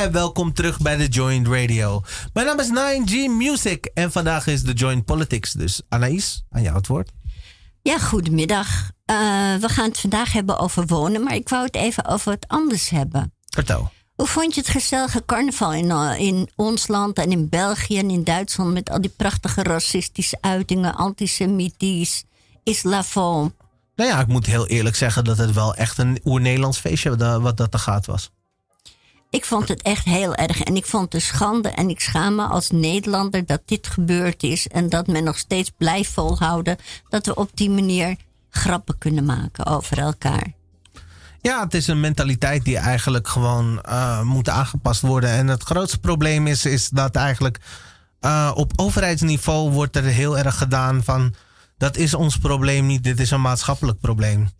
yeah, yeah. Welkom terug bij de Joint Radio. Mijn naam is 9G Music en vandaag is de Joint Politics. Dus Anaïs, aan jou het woord. Ja, goedemiddag. Uh, we gaan het vandaag hebben over wonen, maar ik wou het even over wat anders hebben. Vertel. Hoe vond je het gezellige carnaval in, uh, in ons land en in België en in Duitsland met al die prachtige racistische uitingen, antisemitisch, islamofoob? Nou ja, ik moet heel eerlijk zeggen dat het wel echt een oer-Nederlands feestje wat dat te gaat was. Ik vond het echt heel erg. En ik vond het schande en ik schaam me als Nederlander dat dit gebeurd is. En dat men nog steeds blijft volhouden dat we op die manier grappen kunnen maken over elkaar. Ja, het is een mentaliteit die eigenlijk gewoon uh, moet aangepast worden. En het grootste probleem is, is dat eigenlijk uh, op overheidsniveau wordt er heel erg gedaan van dat is ons probleem niet, dit is een maatschappelijk probleem.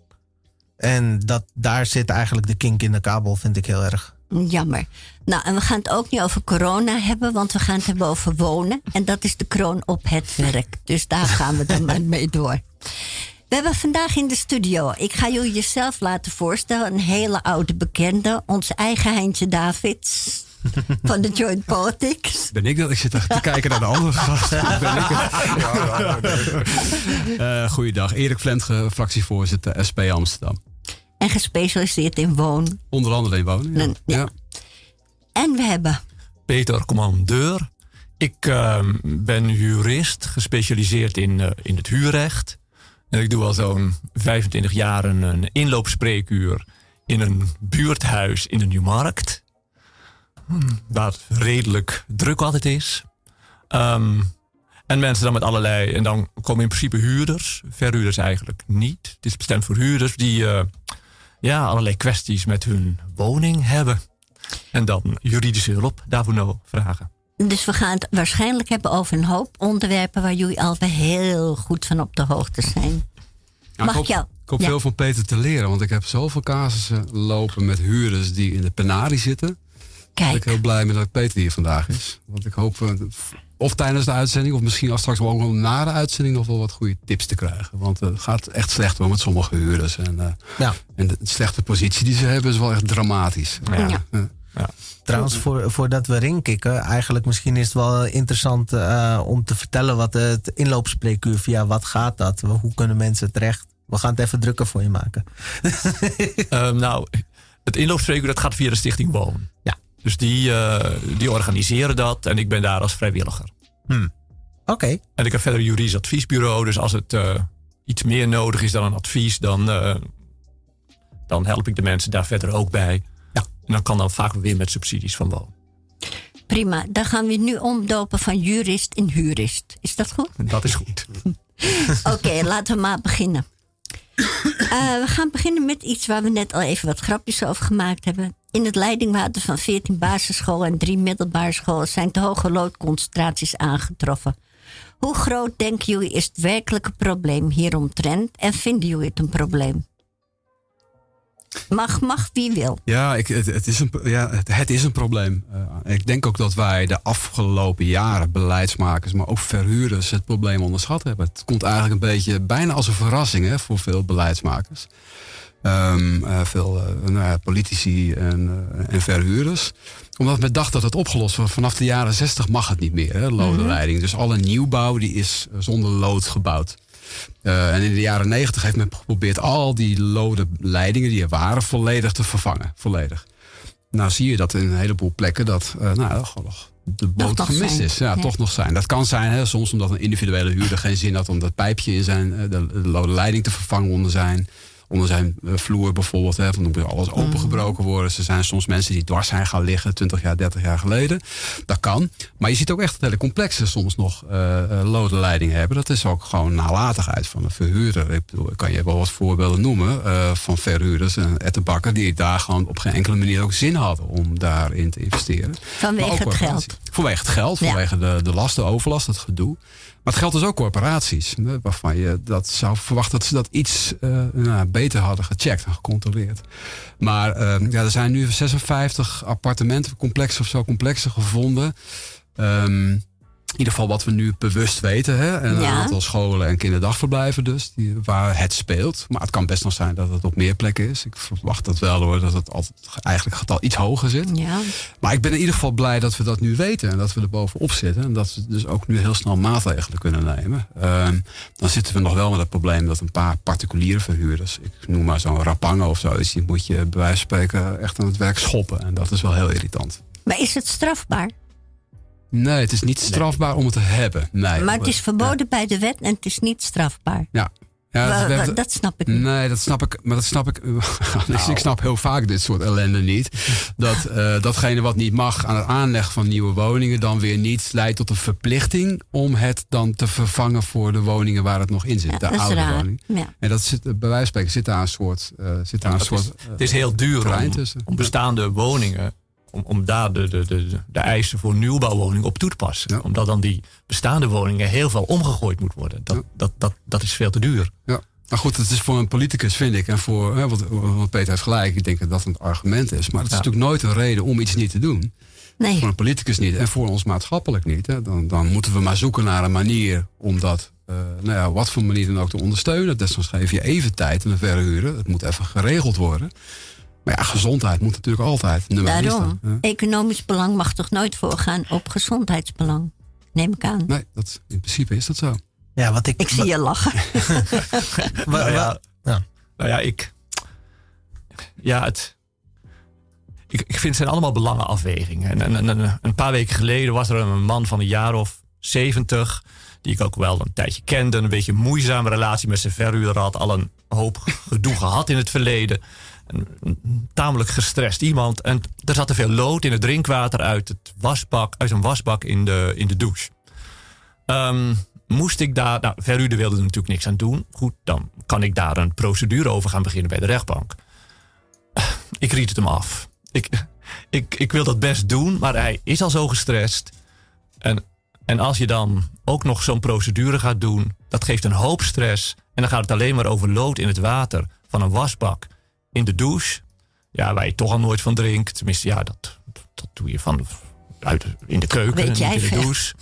En dat, daar zit eigenlijk de kink in de kabel, vind ik heel erg. Jammer. Nou, en we gaan het ook niet over corona hebben, want we gaan het hebben over wonen. En dat is de kroon op het werk. Dus daar gaan we dan maar mee door. We hebben vandaag in de studio, ik ga jullie jezelf laten voorstellen, een hele oude bekende, ons eigen Heintje Davids van de Joint Politics. Ben ik dat? Ik zit te kijken naar de andere gast. ben ik het? uh, goeiedag, Erik Vlentge, fractievoorzitter SP Amsterdam. En gespecialiseerd in wonen. Onder andere in wonen, ja. En we hebben... Peter Commandeur. Ik uh, ben jurist, gespecialiseerd in, uh, in het huurrecht. En ik doe al zo'n 25 jaar een inloopspreekuur in een buurthuis in de Nieuwmarkt. Waar het redelijk druk altijd is. Um, en mensen dan met allerlei. En dan komen in principe huurders. Verhuurders eigenlijk niet. Het is bestemd voor huurders die uh, ja, allerlei kwesties met hun woning hebben. En dan juridische hulp daarvoor nou vragen. Dus we gaan het waarschijnlijk hebben over een hoop onderwerpen waar jullie al heel goed van op de hoogte zijn. Mag ik hoop, jou? Ik hoop veel van Peter te leren, want ik heb zoveel casussen lopen met huurders die in de penarie zitten. Kijk. Ik ben heel blij met dat Peter hier vandaag is. Want ik hoop, eh, of tijdens de uitzending, of misschien als straks wel ook na de uitzending, nog wel wat goede tips te krijgen. Want het gaat echt slecht hoor met sommige huurders. En, uh, ja. en de slechte positie die ze hebben is wel echt dramatisch. Ja. ja. ja. Trouwens, voor, voordat we rinkikken, eigenlijk misschien is het wel interessant uh, om te vertellen wat het inloopspreekuur via wat gaat dat? Hoe kunnen mensen terecht? We gaan het even drukker voor je maken. um, nou, het inloopspreekuur dat gaat via de Stichting Woon. Dus die, uh, die organiseren dat en ik ben daar als vrijwilliger. Hmm. Oké. En ik heb verder een juridisch adviesbureau. Dus als het uh, iets meer nodig is dan een advies, dan, uh, dan help ik de mensen daar verder ook bij. Ja. En dan kan dan vaak weer met subsidies van woon. Prima, dan gaan we nu omdopen van jurist in huurist. Is dat goed? Dat is goed. Oké, okay, laten we maar beginnen. we gaan beginnen met iets waar we net al even wat grapjes over gemaakt hebben. In het leidingwater van 14 basisscholen en 3 middelbare scholen zijn te hoge loodconcentraties aangetroffen. Hoe groot denken jullie is het werkelijke probleem hieromtrent en vinden jullie het een probleem? Mag, mag wie wil. Ja, ik, het, is een, ja het, is een probleem. Uh, ik denk ook dat wij de afgelopen jaren, beleidsmakers, maar ook verhuurders, het probleem onderschat hebben. Het komt eigenlijk een beetje bijna als een verrassing hè, voor veel beleidsmakers. Um, uh, veel uh, nou politici en, uh, en, verhuurders. Omdat men dacht dat het opgelost was. Vanaf de jaren 60 mag het niet meer, hè, lodenleiding. Mm -hmm. Dus alle nieuwbouw die is zonder lood gebouwd. en in de jaren 90 heeft men geprobeerd al die lode leidingen die er waren volledig te vervangen. Volledig. Nou zie je dat in een heleboel plekken dat nou, de boot gemist is. Ja, ja, toch nog zijn. Dat kan zijn, hè, soms omdat een individuele huurder geen zin had om dat pijpje in zijn de, de lode leiding te vervangen onder zijn onder zijn vloer bijvoorbeeld. Hè, van dan moet alles opengebroken worden. Er zijn soms mensen die dwars zijn gaan liggen 20 jaar, 30 jaar geleden. Dat kan. Maar je ziet ook echt dat hele complexe soms nog uh, lode leidingen hebben. Dat is ook gewoon nalatigheid van een verhuurder. Ik bedoel, kan je wel wat voorbeelden noemen uh, van verhuurders en ettenbakken die daar gewoon op geen enkele manier ook zin hadden om daarin te investeren. Vanwege het geld. Vanwege het geld, vanwege ja. de, de last, de overlast, het gedoe. Maar het geldt dus ook corporaties. Waarvan je dat zou verwachten dat ze dat iets uh, nou, beter hadden gecheckt en gecontroleerd. Maar uh, ja, er zijn nu 56 appartementencomplexen of zo complexen gevonden. Um, in ieder geval wat we nu bewust weten. Hè? En een aantal scholen en kinderdagverblijven dus, die, waar het speelt. Maar het kan best nog zijn dat het op meer plekken is. Ik verwacht dat wel hoor, dat het altijd eigenlijk getal iets hoger zit. Ja. Maar ik ben in ieder geval blij dat we dat nu weten en dat we er bovenop zitten. En dat we dus ook nu heel snel maatregelen kunnen nemen. Ehm, dan zitten we nog wel met het probleem dat een paar particuliere verhuurders, ik noem maar zo'n Rapango of zoiets, die moet je bij wijze van spreken echt aan het werk schoppen. En dat is wel heel irritant. Maar is het strafbaar? Nee, het is niet strafbaar om het te hebben. Nee. Maar het is verboden bij de wet en het is niet strafbaar. Ja. ja we dat snap ik niet. Nee, dat snap ik. Maar dat snap ik. Ik snap heel vaak dit soort ellende niet. Dat eh, datgene wat niet mag aan het aanleggen van nieuwe woningen, dan weer niet leidt tot een verplichting om het dan te vervangen voor de woningen waar het nog in zit. Ja, de dat is oude raar. woning. Ja. En dat zit, bij wijze van spreken zit daar een soort. eh, zit daar een soort is- het is heel duur om, tussen. om bestaande woningen, om, om daar de, de, de, de eisen voor nieuwbouwwoningen op toe te passen. Ja. Omdat dan die bestaande woningen heel veel omgegooid moet worden. Dat, Ja. dat, dat, dat is veel te duur. Ja. Maar goed, het is voor een politicus, vind ik, en voor, hè, want, want Peter heeft gelijk, ik denk dat dat een argument is. Maar het is Ja. natuurlijk nooit een reden om iets niet te doen. Nee. Voor een politicus niet en voor ons maatschappelijk niet. Hè. Dan, dan moeten we maar zoeken naar een manier om dat, eh, nou ja, wat voor manier dan ook te ondersteunen. Desnoods geef je even tijd aan de verhuren. Het moet even geregeld worden. Maar ja, gezondheid moet natuurlijk altijd nummer één Daarom. staan. Economisch belang mag toch nooit voorgaan op gezondheidsbelang? Neem ik aan. Nee, dat, in principe is dat zo. Ja, wat ik. Ik zie je lachen. Nou ja. ja. Nou ja, ik. Ja, het. Ik, ik vind het zijn allemaal belangenafwegingen. En, en, en, een paar weken geleden was er een man van een jaar of 70. Die ik ook wel een tijdje kende. Een beetje een moeizame relatie met zijn verhuurder had. Al een hoop gedoe gehad in het verleden. Een, tamelijk gestrest iemand. En er zat te veel lood in het drinkwater uit, het wasbak, uit een wasbak in de, in de douche. Ehm, moest ik daar, nou, verhuurder wilde er natuurlijk niks aan doen. Goed, dan kan ik daar een procedure over gaan beginnen bij de rechtbank. Ik riet het hem af. Ik, ik, ik wil dat best doen, maar hij is al zo gestrest. En, en als je dan ook nog zo'n procedure gaat doen, dat geeft een hoop stress. En dan gaat het alleen maar over lood in het water van een wasbak in de douche. Ja, waar je toch al nooit van drinkt. Tenminste, ja, dat, dat doe je van uit, in de keuken, Weet niet jij in de douche.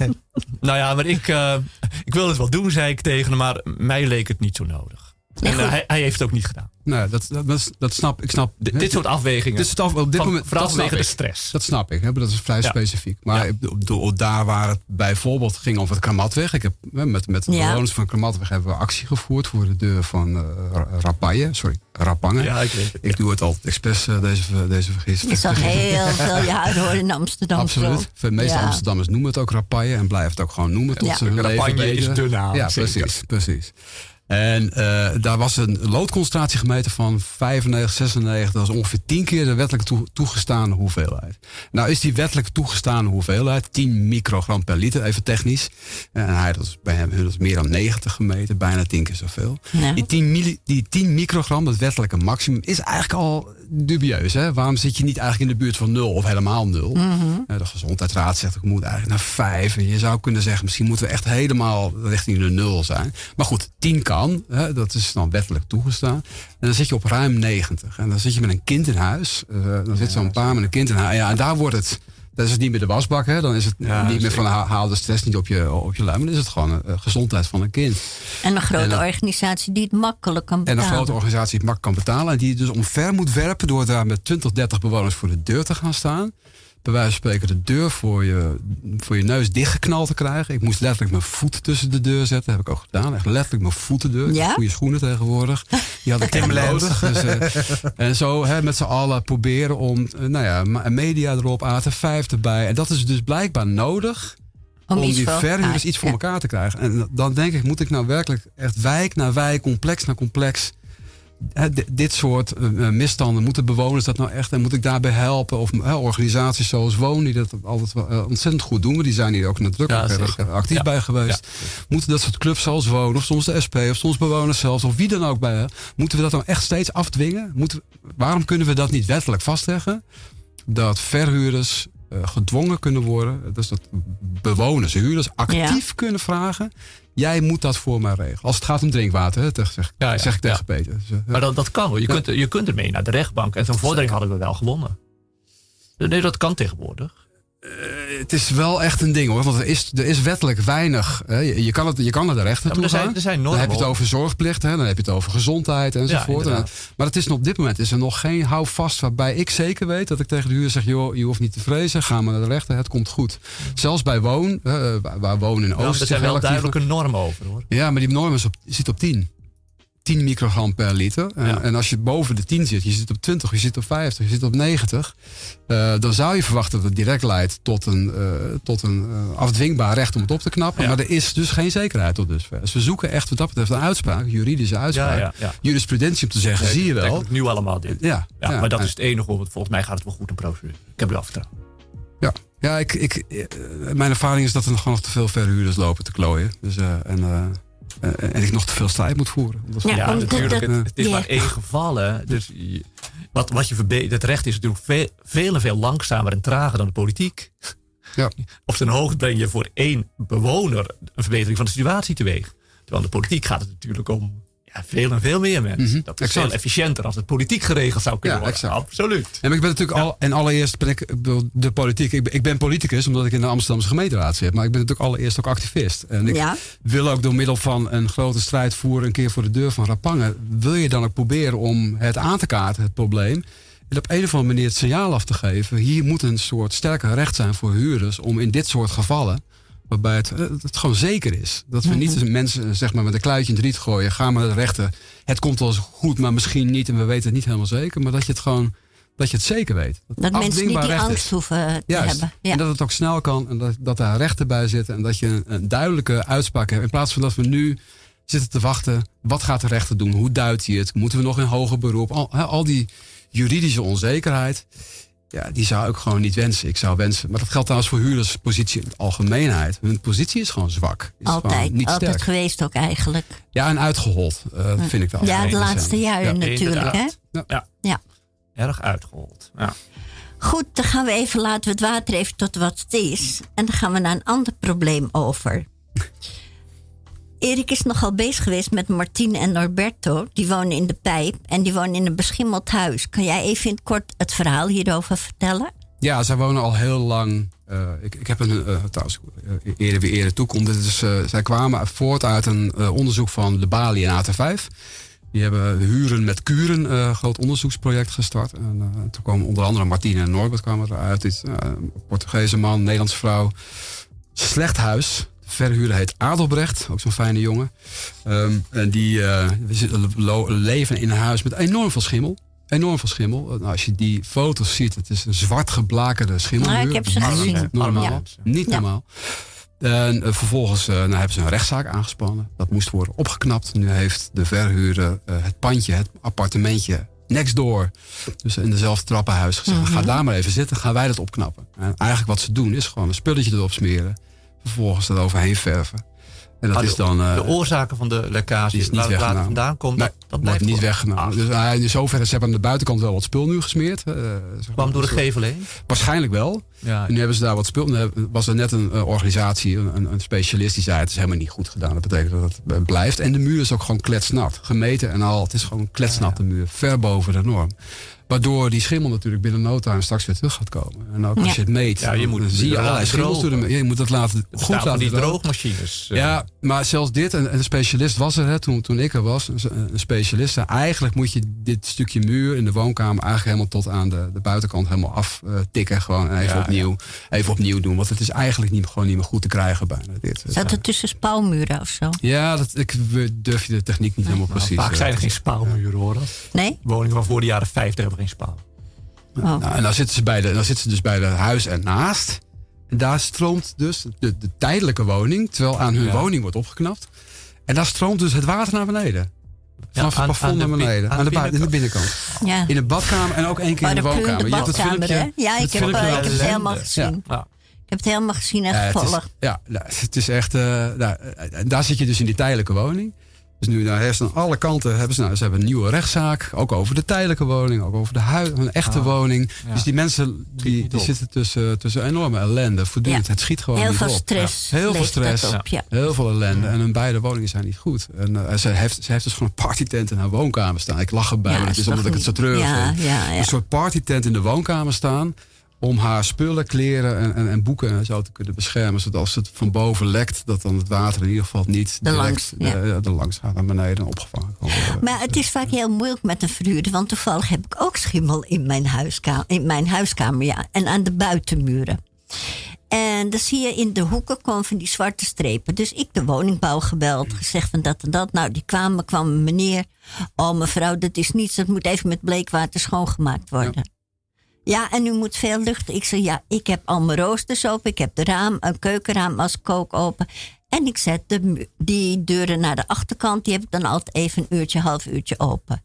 nou ja, maar ik, eh, ik wil het wel doen, zei ik tegen hem, maar mij leek het niet zo nodig. En eh, hij, hij heeft het ook niet gedaan. Nee, dat, dat, dat, snap ik. Snap, D- dit soort afwegingen. Dit af- op dit van, moment, vooral vanwege de ik. stress. Dat snap ik, hè, maar dat is vrij Ja. specifiek. Maar ik daar waar het bijvoorbeeld ging over het Kramatweg. Ik heb met, met de Ja. bewoners van Kramatweg hebben we actie gevoerd voor de deur van eh Ra- Rapaille. Sorry, Rapangen. ja, ik weet het. Ik doe het altijd expres, eh, deze, deze vergis. is al heel veel jaar hoor in Amsterdam. Absoluut. De meeste Ja. Amsterdammers noemen het ook Rapaille en blijven het ook gewoon noemen tot Ja. ze hun leven Rapaille is de naam, Ja, precies, precies. En eh, daar was een loodconcentratie gemeten van 95, 96. Dat was ongeveer 10 keer de wettelijk toe- toegestane hoeveelheid. Nou is die wettelijk toegestane hoeveelheid 10 microgram per liter, even technisch. En hij had bij hem was meer dan 90 gemeten, bijna 10 keer zoveel. Die, 10 milli- die 10 microgram, dat wettelijke maximum, is eigenlijk al dubieus. Hè? Waarom zit je niet eigenlijk in de buurt van 0 of helemaal 0? Eh, De gezondheidsraad zegt ik moet eigenlijk naar 5. En je zou kunnen zeggen, misschien moeten we echt helemaal richting de 0 zijn. Maar goed, 10 kan. Hè? Dat is dan wettelijk toegestaan. En dan zit je op ruim 90. En dan zit je met een kind in huis. Eh, dan zit zo'n paar met een kind in huis. Ja, en daar wordt het. Dat is het niet meer de wasbak, hè? dan is het Ja, niet meer van ha- haal de stress niet op je, op je luim. Dan is het gewoon eh, gezondheid van een kind. En een grote En dan- organisatie die het makkelijk kan En betalen. een grote organisatie die het makkelijk kan betalen. En die het dus omver moet werpen door daar met 20, 30 bewoners voor de deur te gaan staan. Bij wijze van spreken de deur voor je, voor je neus dichtgeknald te krijgen. Ik moest letterlijk mijn voet tussen de deur zetten. heb ik ook gedaan. Echt letterlijk mijn voeten deur. Heb Ja? Goede schoenen tegenwoordig. Die had ik nodig. Dus, eh, en zo hè, met z'n allen proberen om eh, nou ja, media erop, AT5 erbij. En dat is dus blijkbaar nodig om, die voor verhuurders iets voor ja. elkaar te krijgen. En dan denk ik, moet ik nou werkelijk echt wijk naar wijk, complex naar complex. Dit soort eh, eh, misstanden, moeten bewoners dat nou echt en moet ik daarbij helpen? Of organisaties zoals Woon, die dat altijd wel, eh, ontzettend goed doen, maar die zijn hier ook nadrukkelijk Ja, eh, actief Ja. bij geweest. Moeten dat soort clubs zoals Woon, of soms de SP, of soms bewoners zelfs, of wie dan ook bij, moeten we dat nou echt steeds afdwingen? Moeten waarom kunnen we dat niet wettelijk vastleggen? Dat verhuurders gedwongen kunnen worden. Dus dat bewoners, huurders actief kunnen vragen. Jij moet dat voor mij regelen. Als het gaat om drinkwater, hè, zeg, zeg, Ja, ja, zeg ik tegen ja. Peter. Dus, eh, Maar dat, dat kan hoor. Je, Ja. kunt, je kunt ermee naar de rechtbank. En zo'n vordering hadden we wel gewonnen. Nee, dat kan tegenwoordig. Het is wel echt een ding hoor. Want er is, er is wettelijk weinig. Hè. Je, je kan het, je kan naar de rechter Ja, toe er gaan. zijn- er zijn dan heb je het normen. over zorgplicht. Hè. Dan heb je het over gezondheid enzovoort. En- maar het is nog op dit moment is er nog geen houvast waarbij ik zeker weet dat ik tegen de huur zeg: joh, je hoeft niet te vrezen. Ga maar naar de rechter. Het komt goed. Zelfs bij woon, eh, waar, wonen in Ja, Oost. er zijn wel duidelijke normen over hoor. Ja, maar die norm is op, zit op 10. 10 microgram per liter. En, Ja. en als je boven de 10 zit, je zit op 20, je zit op 50, je zit op 90. eh, dan zou je verwachten dat het direct leidt tot een, eh, tot een eh, afdwingbaar recht om het op te knappen. Ja. Maar er is dus geen zekerheid tot dusver. Dus we zoeken echt wat dat betreft een uitspraak, juridische uitspraak. Ja. Jurisprudentie om te zeggen, zie je wel. Nu allemaal dit. Ja, maar dat is het enige. want Volgens mij gaat het wel goed in procedure. Ik heb er wel vertrouwen. Ja, ja ik, ik, mijn ervaring is dat er nog gewoon nog te veel verhuurders lopen te klooien. Dus, eh, en, eh, en ik nog te veel strijd moet voeren. Dat is Ja, natuurlijk. dat- het, het is maar één geval. Hè. Dus wat, wat je verbetert, het recht is natuurlijk veel, veel en veel langzamer en trager dan de politiek. Ja. Of ten hoogste breng je voor één bewoner een verbetering van de situatie teweeg. Terwijl de politiek gaat het natuurlijk om ja, veel en veel meer mensen. Mhm, Dat is exact. veel efficiënter als het politiek geregeld zou kunnen Ja, worden. exact. Absoluut. Ja, maar ik ben natuurlijk al, en allereerst ben ik ik bedoel, de politiek. Ik ben, ik ben politicus omdat ik in de Amsterdamse gemeenteraad zit. Maar ik ben natuurlijk allereerst ook activist. En ik Ja. wil ook door middel van een grote strijd voeren, een keer voor de deur van Rapangen. Wil je dan ook proberen om het aan te kaarten, het probleem. En op een of andere manier het signaal af te geven. Hier moet een soort sterker recht zijn voor huurders om in dit soort gevallen. Waarbij het, eh, het gewoon zeker is. Dat we niet mensen zeg maar, met een kluitje in het riet gooien. Ga maar de rechter. Het komt wel eens goed, maar misschien niet. En we weten het niet helemaal zeker. Maar dat je het gewoon dat je het zeker weet. Dat mensen niet die angst is. hoeven te Juist. hebben. Ja. En dat het ook snel kan. En dat, dat daar rechten bij zitten. En dat je een, een duidelijke uitspraak hebt. In plaats van dat we nu zitten te wachten. Wat gaat de rechter doen? Hoe duidt hij het? Moeten we nog in hoger beroep? Al, al die juridische onzekerheid. Ja, die zou ik gewoon niet wensen. Ik zou wensen. Maar dat geldt trouwens voor huurderspositie in de algemeenheid. Hun positie is gewoon zwak. Is gewoon Altijd, niet altijd sterk. geweest ook eigenlijk. Ja, en uitgehold. eh, dat vind ik wel. Ja, de laatste jaren Ja, natuurlijk. Hè? Ja. Ja. Erg uitgehold. Ja. Goed, dan gaan we even, laten we het water even tot wat het is. En dan gaan we naar een ander probleem over. Erik is nogal bezig geweest met Martine en Norberto. Die wonen in de pijp en die wonen in een beschimmeld huis. Kan jij even in het kort het verhaal hierover vertellen? Ja, zij wonen al heel lang. eh, ik, ik heb een, eh trouwens, eh, eerder weer eerder toekomt. Is, eh, zij kwamen voort uit een onderzoek van de Bali en AT5. Die hebben huren met kuren een groot onderzoeksproject gestart. En toen kwamen onder andere Martine en Norbert kwamen eruit. Eh, een Portugese man, Nederlandse vrouw. Slecht huis. De verhuurder heet Adelbrecht, ook zo'n fijne jongen. Ehm, en die lo- leven in een huis met enorm veel schimmel. Enorm veel schimmel. Nou, als je die foto's ziet, het is een zwart geblakerde schimmelmuur. Ja, ik heb ze Niet gezien. normaal. Ja. Niet normaal. En eh, vervolgens eh, nou, hebben ze een rechtszaak aangespannen. Dat moest worden opgeknapt. Nu heeft de verhuurder het pandje, het appartementje next door. Dus in dezelfde trappenhuis gezegd. Mhm. Ga daar maar even zitten, gaan wij dat opknappen. En eigenlijk wat ze doen is gewoon een spulletje erop smeren. Vervolgens er overheen verven. En dat Maar is dan... eh, de oorzaken van de lekkage, is niet waar het vandaan komt, Nee, dat, dat wordt blijft niet weggenomen. Ah, Dus uh, in zoverre, ze hebben aan de buitenkant wel wat spul nu gesmeerd. eh, zeg maar. kwam door de gevel heen. Waarschijnlijk wel. Ja, En nu hebben ze daar wat spul. Was er net een eh, organisatie, een, een specialist die zei: het is helemaal niet goed gedaan. Dat betekent dat het eh, blijft. En de muur is ook gewoon kletsnat. Gemeten en al. Het is gewoon een kletsnatte muur. Ver boven de norm. Waardoor die schimmel natuurlijk binnen no time straks weer terug gaat komen. En ook als Ja. je het meet, Ja, je dan moet zie je het allerlei schimmels de Je moet dat laten, goed laten die droogmachines. eh, Ja, maar zelfs dit, en een specialist was er hè, toen, toen ik er was, een, een specialist. Eigenlijk moet je dit stukje muur in de woonkamer eigenlijk helemaal tot aan de, de buitenkant helemaal aftikken. gewoon en even, Ja, opnieuw, even opnieuw doen. Want het is eigenlijk niet, gewoon niet meer goed te krijgen bijna dit. Zat er tussen spouwmuren of zo? Ja, dat, ik durf je de techniek niet helemaal nou, precies. vaak eh, zijn er geen spouwmuren hoor. Nee? Woningen van voor de jaren 50 hebben Oh. Nou, en dan zitten, ze bij de, dan zitten ze dus bij het huis ernaast. En daar stroomt dus de, de tijdelijke woning, terwijl aan hun Ja. woning wordt opgeknapt. En daar stroomt dus het water naar beneden. Vanaf aan- het plafond aan de naar beneden. aan Aan, de de, bui- in de binnenkant. binnenkant. Ja. In de badkamer en ook één keer Oh, in de de woonkamer. de Je hebt het badkamer, hè? filmpje. Ja, ik het heb, filmpje eh, ik laten heb het helemaal Ja. gezien. Ja. Ik heb het helemaal gezien en Ja, het is, gevolgd. ja, het is echt. eh, nou, eh, en daar zit je dus in die tijdelijke woning. Dus nu nou, hebben ze aan alle kanten hebben ze, nou, ze hebben een nieuwe rechtszaak. Ook over de tijdelijke woning, ook over de een echte Ah, woning. ja. Dus die mensen die, die zitten tussen, tussen enorme ellende. Voortdurend, Ja. het schiet gewoon Heel niet veel op. stress. Ja. Heel veel stress. Op, ja. Heel veel ellende. En hun beide woningen zijn niet goed. En eh, ze, heeft, ze heeft dus gewoon een partytent in haar woonkamer staan. Ik lach erbij, Ja, maar het is omdat ik het zo treurig ja, vind. ja, ja. Een soort partytent in de woonkamer staan. Om haar spullen, kleren en, en, en boeken en zo te kunnen beschermen. Zodat als het van boven lekt, dat dan het water in ieder geval niet De direct langs, ja. de, de langs gaat naar beneden en opgevangen kan worden. Maar het is vaak heel moeilijk met een verhuurder. Want toevallig heb ik ook schimmel in mijn huiskamer. In mijn huiskamer ja, en aan de buitenmuren. En dan zie je in de hoeken komen van die zwarte strepen. Dus ik de woningbouw gebeld. Gezegd van dat en dat. Nou, die kwamen, kwam een meneer. Oh mevrouw, dat is niets. Dat moet even met bleekwater schoongemaakt worden. Ja. En u moet veel lucht. Ik zeg, ja, ik heb al mijn roosters open. Ik heb de raam, een keukenraam als kook open. En ik zet de, die deuren naar de achterkant. Die heb ik dan altijd even een uurtje, half uurtje open.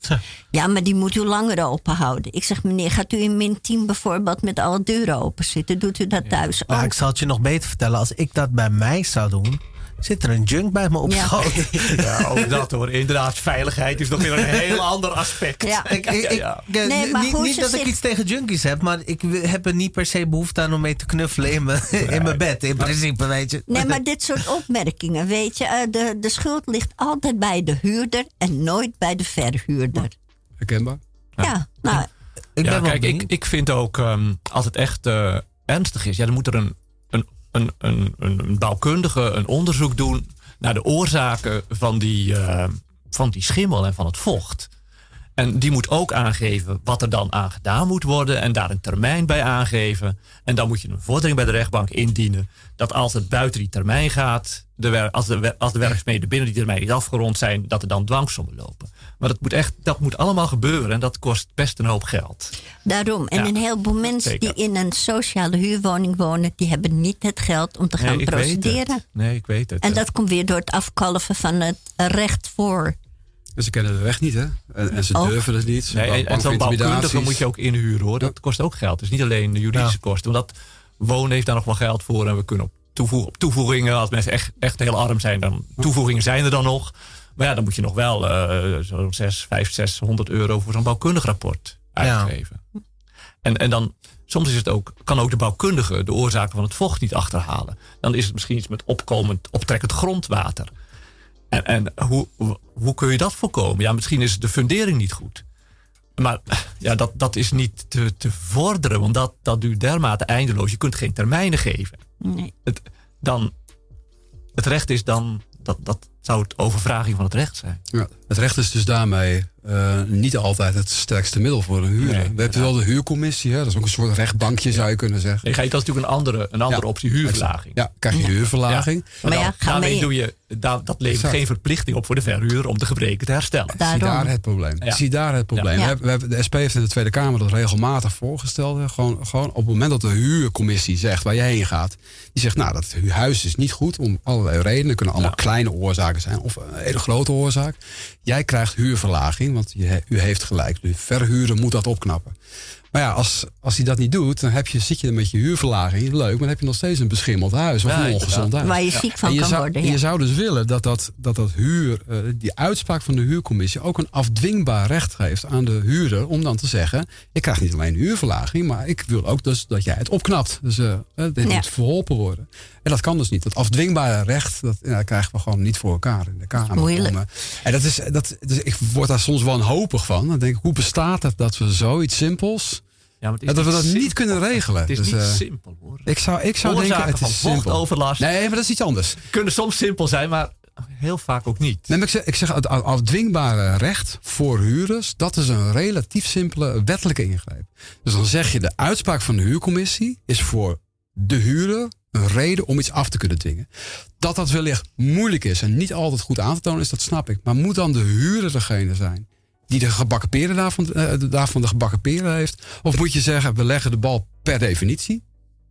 Ja, maar die moet u langer open houden. Ik zeg, meneer, gaat u in min 10 bijvoorbeeld met alle deuren open zitten? Doet u dat thuis Maar ook? ik zal het je nog beter vertellen. Als ik dat bij mij zou doen, zit er een junk bij me op Ja. schoot. Ja, ook dat hoor. Inderdaad, veiligheid is nog weer een heel ander aspect. Ja. Ik, ik, ik- Ja, eh, Nee, maar niet niet dat ik iets tegen junkies heb, maar ik heb er niet per se behoefte aan om mee te knuffelen in mijn, in mijn bed. In principe, weet je. Nee, maar dit soort opmerkingen, weet je, eh, de, de schuld ligt altijd bij de huurder en nooit bij de verhuurder. Herkenbaar? Ja, nou, ik ja, ben wel kijk, ik, ik vind ook, ehm, als het echt eh, ernstig is, ja, dan moet er een, een, een, een, bouwkundige een onderzoek doen naar de oorzaken van die, eh, van die schimmel en van het vocht. En die moet ook aangeven wat er dan aan gedaan moet worden en daar een termijn bij aangeven. En dan moet je een vordering bij de rechtbank indienen dat als het buiten die termijn gaat, de als, de, als de werkzaamheden binnen die termijn niet afgerond zijn, dat er dan dwangsommen lopen. Maar dat moet, echt, dat moet allemaal gebeuren en dat kost best een hoop geld. daarom. En Ja, een heleboel mensen zeker. die in een sociale huurwoning wonen, die hebben niet het geld om te gaan procederen. Nee, ik weet het. En dat komt weer door het afkalven van het recht voor. En ze kennen de weg niet, hè? En, en ze Oh. durven het niet. Ze Nee, en, zo'n bouwkundige moet je ook inhuren hoor. Dat kost ook geld. Dus niet alleen de juridische kosten. Want dat wonen heeft daar nog wel geld voor. En we kunnen op, toevoeg, op toevoegingen, als mensen echt, echt heel arm zijn, dan toevoegingen zijn er dan nog. Maar ja, dan moet je nog wel eh zo'n 6, 5, 600 euro voor zo'n bouwkundig rapport Ja. uitgeven. En, en dan, soms is het ook, kan ook de bouwkundige de oorzaken van het vocht niet achterhalen. Dan is het misschien iets met opkomend, optrekkend grondwater. En, en hoe, hoe kun je dat voorkomen? Ja, misschien is de fundering niet goed. Maar ja, dat, dat is niet te, te vorderen, want dat, dat duurt dermate eindeloos. Je kunt geen termijnen geven. Nee. Het, dan, het recht is dan, dat, dat zou het overvraging van het recht zijn. Ja, het recht is dus daarmee eh, niet altijd het sterkste middel voor een huurder. Nee, We hebben wel de huurcommissie, hè? dat is ook een soort rechtbankje zou je kunnen zeggen. Nee, ga je, dat is natuurlijk een andere, een andere Ja, optie, huurverlaging. Ja, krijg je huurverlaging. Maar ja, dan- daarmee mee- doe je, da- dat levert Exact. geen verplichting op voor de verhuurder om de gebreken te herstellen. Zie Daarom. daar het probleem. Ja. Zie daar het probleem. Ja. We hebben, de SP heeft in de Tweede Kamer dat regelmatig voorgesteld. hè. Gewoon, gewoon op het moment dat de huurcommissie zegt waar jij heen gaat. Die zegt nou dat huis is niet goed om allerlei redenen. kunnen allemaal Ja. kleine oorzaken zijn of een hele grote oorzaak. Jij krijgt huurverlaging want je, u heeft gelijk. De verhuurder moet dat opknappen. Maar ja, als, als hij dat niet doet, dan heb je, zit je met je huurverlaging. Leuk, maar dan heb je nog steeds een beschimmeld huis of Ja, een ongezond huis. Waar je ziek van je, kan zou, worden. en je zou dus willen dat dat, dat, dat huur, eh, die uitspraak van de huurcommissie ook een afdwingbaar recht geeft aan de huurder om dan te zeggen: ik krijg niet alleen huurverlaging, maar ik wil ook dus dat jij het opknapt. Dus eh, eh, dit Ja. moet verholpen worden. En dat kan dus niet. Dat afdwingbare recht, dat, krijgen we gewoon niet voor elkaar in de Kamer. Moeilijk. Om, en dat is, dat, dus ik word daar soms wanhopig van. Dan denk ik, hoe bestaat het dat we zoiets simpels, Ja, maar dat we dat simpel. niet kunnen regelen? Het is Dus, niet eh, simpel hoor. ik zou, ik zou denken, het van is simpel. vochtoverlast Nee, maar dat is iets anders. kunnen soms simpel zijn, maar heel vaak ook niet. Nee, maar ik zeg, ik zeg het af- afdwingbare recht voor huurders, dat is een relatief simpele wettelijke ingreep. Dus dan zeg je de uitspraak van de huurcommissie is voor de huurder een reden om iets af te kunnen dwingen. Dat dat wellicht moeilijk is en niet altijd goed aan te tonen is, dat snap ik. Maar moet dan de huurder degene zijn die de gebakken peren daarvan, eh, daarvan de gebakken peren heeft? Of moet je zeggen, we leggen de bal per definitie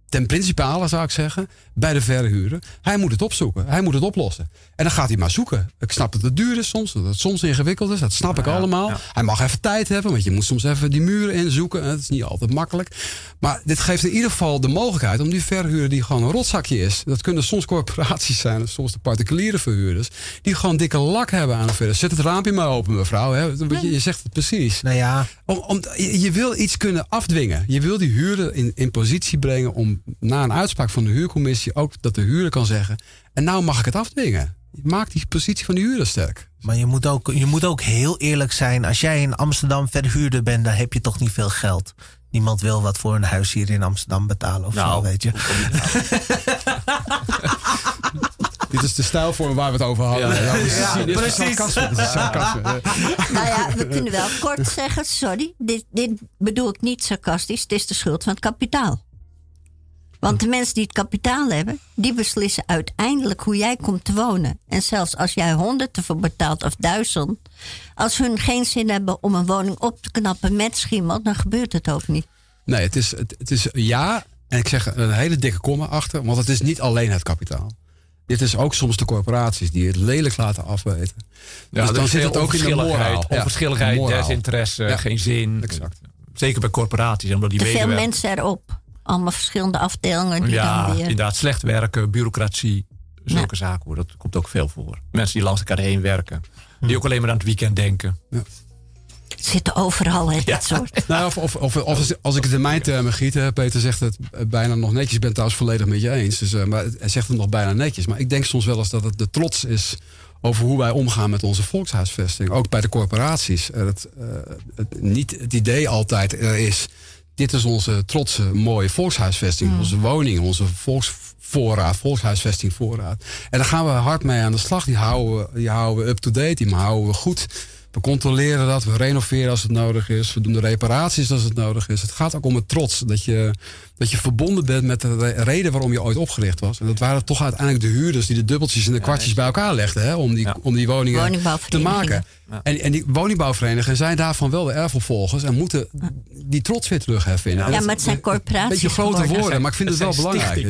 ten principale zou ik zeggen, bij de verhuurder. Hij moet het opzoeken. Hij moet het oplossen. En dan gaat hij maar zoeken. Ik snap dat het duur is soms, dat het soms ingewikkeld is. Dat snap ik allemaal. ja. Hij mag even tijd hebben, want je moet soms even die muren inzoeken. Het is niet altijd makkelijk. Maar dit geeft in ieder geval de mogelijkheid om die verhuurder die gewoon een rotzakje is. Dat kunnen soms corporaties zijn, soms de particuliere verhuurders. Die gewoon dikke lak hebben aan de verhuurder. Zet het raampje maar open, mevrouw. Hè. Je, je zegt het precies. Nou ja, Om, om, je, je wil iets kunnen afdwingen. Je wil die huurder in, in positie brengen om na een uitspraak van de huurcommissie ook dat de huurder kan zeggen. En nou mag ik het afdwingen. Maak die positie van de huurder sterk. maar je moet, ook, je moet ook heel eerlijk zijn. Als jij in Amsterdam verhuurder bent, dan heb je toch niet veel geld. niemand wil wat voor een huis hier in Amsterdam betalen of Nou, zo, weet je. Dit is de stijlvorm waar we het over hadden. Ja, precies. sarcasme, dit is sarcasme. Nou ja, we kunnen wel kort zeggen, sorry, dit, dit bedoel ik niet sarcastisch, het is de schuld van het kapitaal. Want de mensen die het kapitaal hebben, die beslissen uiteindelijk hoe jij komt te wonen. En zelfs als jij honderd ervoor betaalt of duizend, als hun geen zin hebben om een woning op te knappen met schimmel, dan gebeurt het ook niet. Nee, het is, het, het is ja. En ik zeg een hele dikke komma achter. Want het is niet alleen het kapitaal. Dit is ook soms de corporaties die het lelijk laten afweten. Ja, dus dan zit het ook in de moraal. Ja, Onverschilligheid, moraal. desinteresse, Ja. geen zin. Exact. Zeker bij corporaties, omdat die Te veel medewerkers- mensen erop. Allemaal verschillende afdelingen die Ja, dan weer... inderdaad. Slecht werken, bureaucratie. Zulke zaken hoor. Dat komt ook veel voor. Mensen die langs elkaar heen werken. Die ook alleen maar aan het weekend denken. zitten overal, hè, dit soort. Nou, of, of, of, of als, als ik het in mijn termen giet, hè, Peter zegt het bijna nog netjes. Ik ben het trouwens volledig met je eens. Dus, eh, maar hij zegt het nog bijna netjes. Maar ik denk soms wel eens dat het de trots is over hoe wij omgaan met onze volkshuisvesting. Ook bij de corporaties. Eh, het, eh, het, niet het idee altijd er is. Dit is onze trotse, mooie volkshuisvesting. Onze woning, onze volksvoorraad, volkshuisvestingvoorraad. En daar gaan we hard mee aan de slag. Die houden we, die houden we up-to-date, die houden we goed. We controleren dat, we renoveren als het nodig is. We doen de reparaties als het nodig is. Het gaat ook om het trots. Dat je, dat je verbonden bent met de re- reden waarom je ooit opgericht was. En dat waren toch uiteindelijk de huurders die de dubbeltjes en de kwartjes bij elkaar legden. Hè, om, die, Ja. om die woningen te maken. Ja. En, en die woningbouwverenigingen zijn daarvan wel de erfopvolgers. En moeten die trots weer terugheffen. Ja, maar het zijn corporaties Een beetje grote geworden. woorden, maar ik vind het, Het wel belangrijk.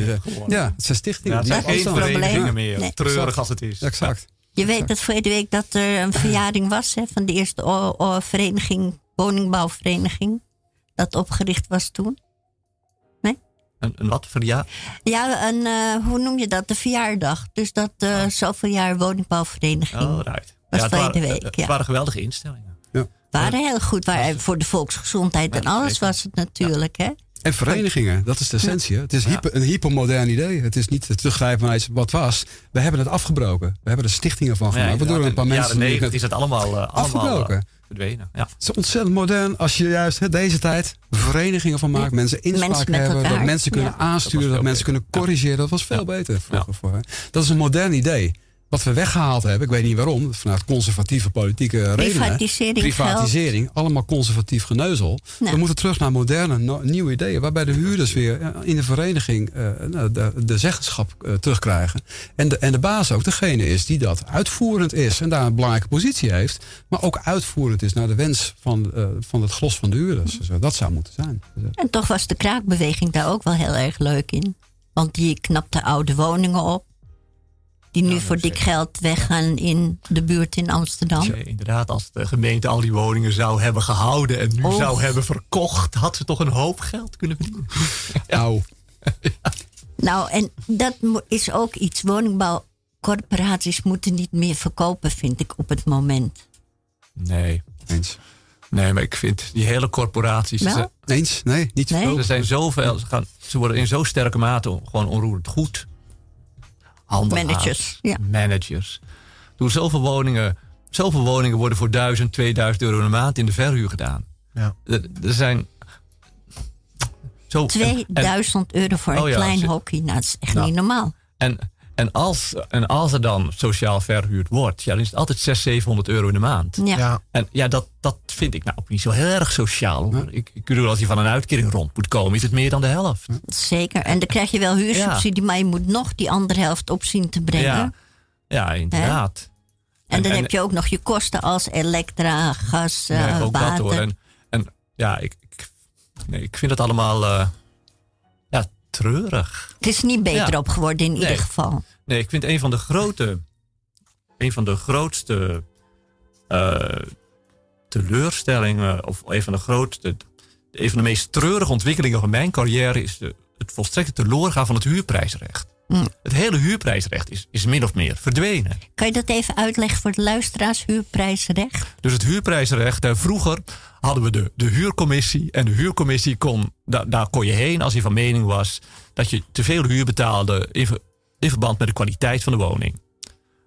Ja, het zijn stichtingen. Ja, het zijn geen verenigingen meer. Nee. Treurig Exact. als het is. Exact. Je weet dat vorige week dat er een verjaring was hè, van de eerste o- o- vereniging, woningbouwvereniging. Dat opgericht was toen. Een, een wat voor ja? Ja, een, eh, hoe noem je dat? De verjaardag. Dus dat eh zoveel jaar woningbouwvereniging. Oh, right. Was het verleden waren, week, het ja. waren geweldige instellingen. waren heel goed. Waren voor de volksgezondheid en Ja, alles was het natuurlijk. Hè? En verenigingen, dat is de essentie. hè. Het is hyper, een hypermodern idee. Het is niet het teruggrijpen naar iets wat was. We hebben het afgebroken. We hebben er stichtingen van gemaakt. waardoor een paar in de mensen... jaren die 90 is het allemaal, allemaal Afgebroken. eh, verdwenen. Ja. Het is ontzettend modern als je juist hè, deze tijd verenigingen van maakt. Mensen inspraak Mensen hebben. Dat mensen kunnen Ja. aansturen. Dat mensen kunnen beter. Ja. corrigeren. Dat was veel Ja. beter vroeger. Voor, hè. Dat is een modern idee. Wat we weggehaald hebben, ik weet niet waarom, vanuit conservatieve politieke redenen. Privatisering, Privatisering, allemaal conservatief geneuzel. Nou. We moeten terug naar moderne, no- nieuwe ideeën. Waarbij de huurders weer eh, in de vereniging eh, nou, de, de zeggenschap eh, terugkrijgen. En de, en de baas ook degene is die dat uitvoerend is. En daar een belangrijke positie heeft. Maar ook uitvoerend is naar de wens van, van het gros van de huurders. Dus, dat zou moeten zijn. Dus, En toch was de kraakbeweging daar ook wel heel erg leuk in. Want die knapte oude woningen op. Die nu Ja, voor dik geld weggaan in de buurt in Amsterdam. Inderdaad, als de gemeente al die woningen zou hebben gehouden en nu zou hebben verkocht, had ze toch een hoop geld kunnen verdienen. Nou, Nou, en dat is ook iets. Woningbouwcorporaties moeten niet meer verkopen, vind ik, op het moment. Nee, eens. nee, maar ik vind die hele corporaties. Wel? Ze, Eens? Nee, niet te Nee? veel. er zijn zoveel, ze, gaan, ze worden in zo sterke mate gewoon onroerend goed. Managers, ja. Managers. Door zoveel woningen, zoveel woningen worden voor 1000, 2000 euro een maand in de verhuur gedaan. Ja. Er, er zijn. Zo, en- 2000 euro voor een Oh ja, klein ze- hockey. Nou, dat is echt Nou. niet normaal. En, en, als, en als er dan sociaal verhuurd wordt, ja, dan is het altijd 600, 700 euro in de maand. Ja. Ja, En ja, dat, dat vind ik nou ook niet zo heel erg sociaal. Hoor. Ik, ik bedoel, als je van een uitkering rond moet komen, is het meer dan de helft. Zeker. En dan krijg je wel huursubsidie, maar je moet nog die andere helft op zien te brengen. Ja, ja inderdaad. En dan En- heb je ook nog je kosten als elektra, gas, Nee, eh, ook dat water. hoor. En, en ja, ik, ik, nee, ik vind het allemaal eh, ja, treurig. Het is niet beter Ja. op geworden in Nee. ieder geval. Nee, ik vind een van de grote, een van de grootste eh, teleurstellingen, of een van de grootste, een van de meest treurige ontwikkelingen van mijn carrière is de, het volstrekte teloorgaan van het huurprijsrecht. Mm. Het hele huurprijsrecht is, is min of meer verdwenen. Kan je dat even uitleggen voor de luisteraars, huurprijsrecht? Dus het huurprijsrecht, eh, vroeger hadden we de, de huurcommissie. En de huurcommissie kon, da- daar kon je heen als je van mening was dat je te veel huur betaalde in, ver- in verband met de kwaliteit van de woning.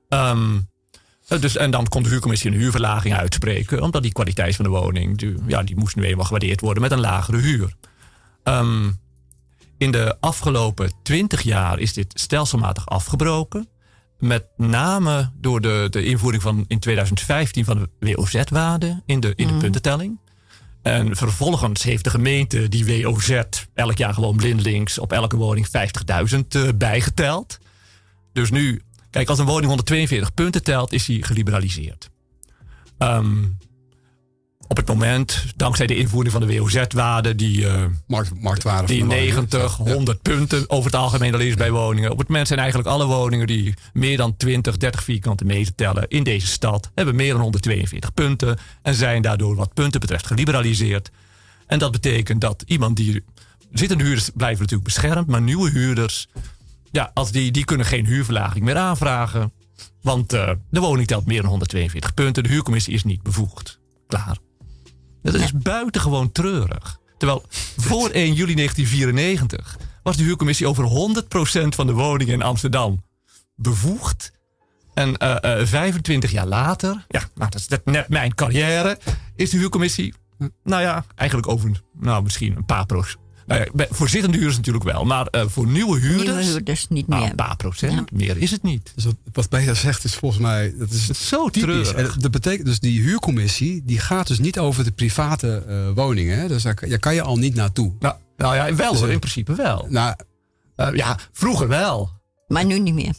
Ehm, eh, dus, en dan kon de huurcommissie een huurverlaging uitspreken, omdat die kwaliteit van de woning, die, ja, die moest nu eenmaal gewaardeerd worden met een lagere huur. Ehm, in de afgelopen 20 jaar is dit stelselmatig afgebroken. Met name door de, de invoering van in 2015 van de WOZ-waarde in de, in de puntentelling. En vervolgens heeft de gemeente die WOZ elk jaar gewoon blindelings op elke woning 50.000 uh, bijgeteld. Dus nu, kijk, als een woning 142 punten telt, is die geliberaliseerd. Um, op het moment, dankzij de invoering van de WOZ-waarde, die, uh, Markt, marktwaarde die 90, 100 punten over het algemeen al is bij woningen. Op het moment zijn eigenlijk alle woningen die meer dan 20, 30 vierkante meter tellen in deze stad, hebben meer dan 142 punten en zijn daardoor wat punten betreft geliberaliseerd. En dat betekent dat iemand die. Zittende huurders blijven natuurlijk beschermd, maar nieuwe huurders, ja, als die, die kunnen geen huurverlaging meer aanvragen. Want uh, de woning telt meer dan 142 punten. De huurcommissie is niet bevoegd. Klaar. Dat is buitengewoon treurig. Terwijl voor 1 juli 1994 was de huurcommissie over 100% van de woningen in Amsterdam bevoegd. En uh, uh, 25 jaar later, ja, nou, dat is net mijn carrière, is de huurcommissie, nou ja, eigenlijk over nou, misschien een paar procent. Nou ja, voor zittende huurders natuurlijk wel, maar uh, voor nieuwe huurders. Nieuwe huurders niet meer. Nou, een paar procent, ja. meer is het niet. Dus wat, wat Peter zegt is volgens mij. Dat is, dat is zo treurig. En dat betekent dus die huurcommissie, die gaat dus niet over de private uh, woningen. Hè? Dus daar, daar, kan je al niet naartoe. Nou, nou ja, wel dus, hoor, in principe wel. Nou, uh, ja, vroeger wel. Maar nu niet meer.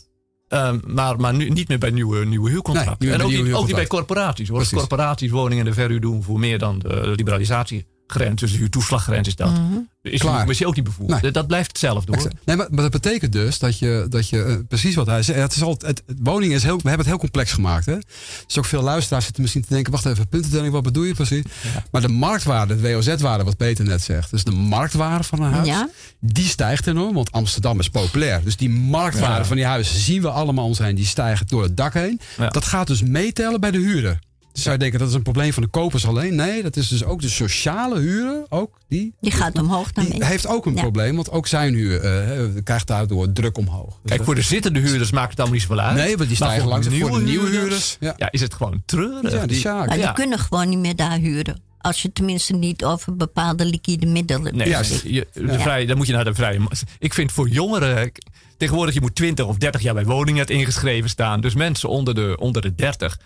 Um, maar, maar nu, niet meer bij nieuwe, nieuwe huurcontracten. Nee, en ook, nieuwe niet, ook niet bij corporaties. Hoor. Corporaties woningen de verhuur doen voor meer dan de liberalisatie grens, dus de huurtoeslaggrens is dat. Mm -hmm. Is Klaar. commissie ook niet bevoegd. Nee. Dat blijft hetzelfde hoor. Nee, maar, maar, dat betekent dus dat je, dat je uh, precies wat hij zei. Het is al, het, het, woning is heel, we hebben het heel complex gemaakt. Hè? Dus ook veel luisteraars zitten misschien te denken: wacht even, puntentelling, wat bedoel je precies? Ja. Maar de marktwaarde, de WOZ-waarde, wat Peter net zegt. Dus de marktwaarde van een huis, ja. die stijgt enorm. Want Amsterdam is populair. Dus die marktwaarde Ja. van die huizen zien we allemaal om zijn. Die stijgen door het dak heen. Ja. Dat gaat dus meetellen bij de huurder. Dus zou je denken dat is een probleem van de kopers alleen. Nee, dat is dus ook de sociale huur. Ook die, Die gaat omhoog die daarmee. heeft ook een Ja. probleem. Want ook zijn huur eh, krijgt daardoor druk omhoog. Dus Kijk, voor de zittende huurders maakt het allemaal niet zoveel uit. Nee, want die stijgen voor langzaam voor de nieuwe nieuwe huurders, huurders. Ja, Ja, is het gewoon treurig. ja die Die-. Maar die Ja. kunnen gewoon niet meer daar huren. Als je tenminste niet over bepaalde liquide middelen Nee, Juist. je, de Ja. vrij, dan moet je naar de vrije. Ik vind voor jongeren. Tegenwoordig je moet 20 of 30 jaar bij Woningnet ingeschreven staan. Dus mensen onder de, onder de 30,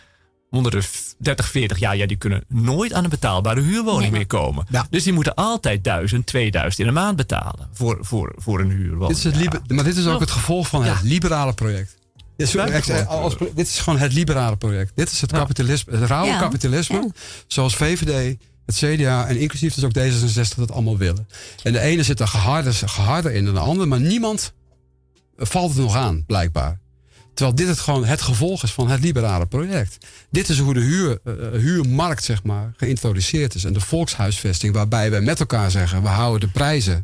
onder de f- 30, 40 jaar, ja, die kunnen nooit aan een betaalbare huurwoning Nee. meer komen. Ja. Dus die moeten altijd 1000, 2000 in een maand betalen voor, voor, voor een huurwoning. Dit is het liber- maar dit is ook het gevolg van het liberale project. Ik zei, Buitengewoon als dit is gewoon het liberale project. Dit is het Ja. kapitalisme, het rauwe Ja. kapitalisme. Ja. Zoals VVD, het CDA en inclusief dus ook D66 dat allemaal willen. En de ene zit er geharder, geharder in dan de andere. Maar niemand valt het nog aan, blijkbaar. Terwijl dit het gewoon het gevolg is van het liberale project. Dit is hoe de huur, eh, huurmarkt zeg maar, geïntroduceerd is. En de volkshuisvesting, waarbij wij met elkaar zeggen: we houden de prijzen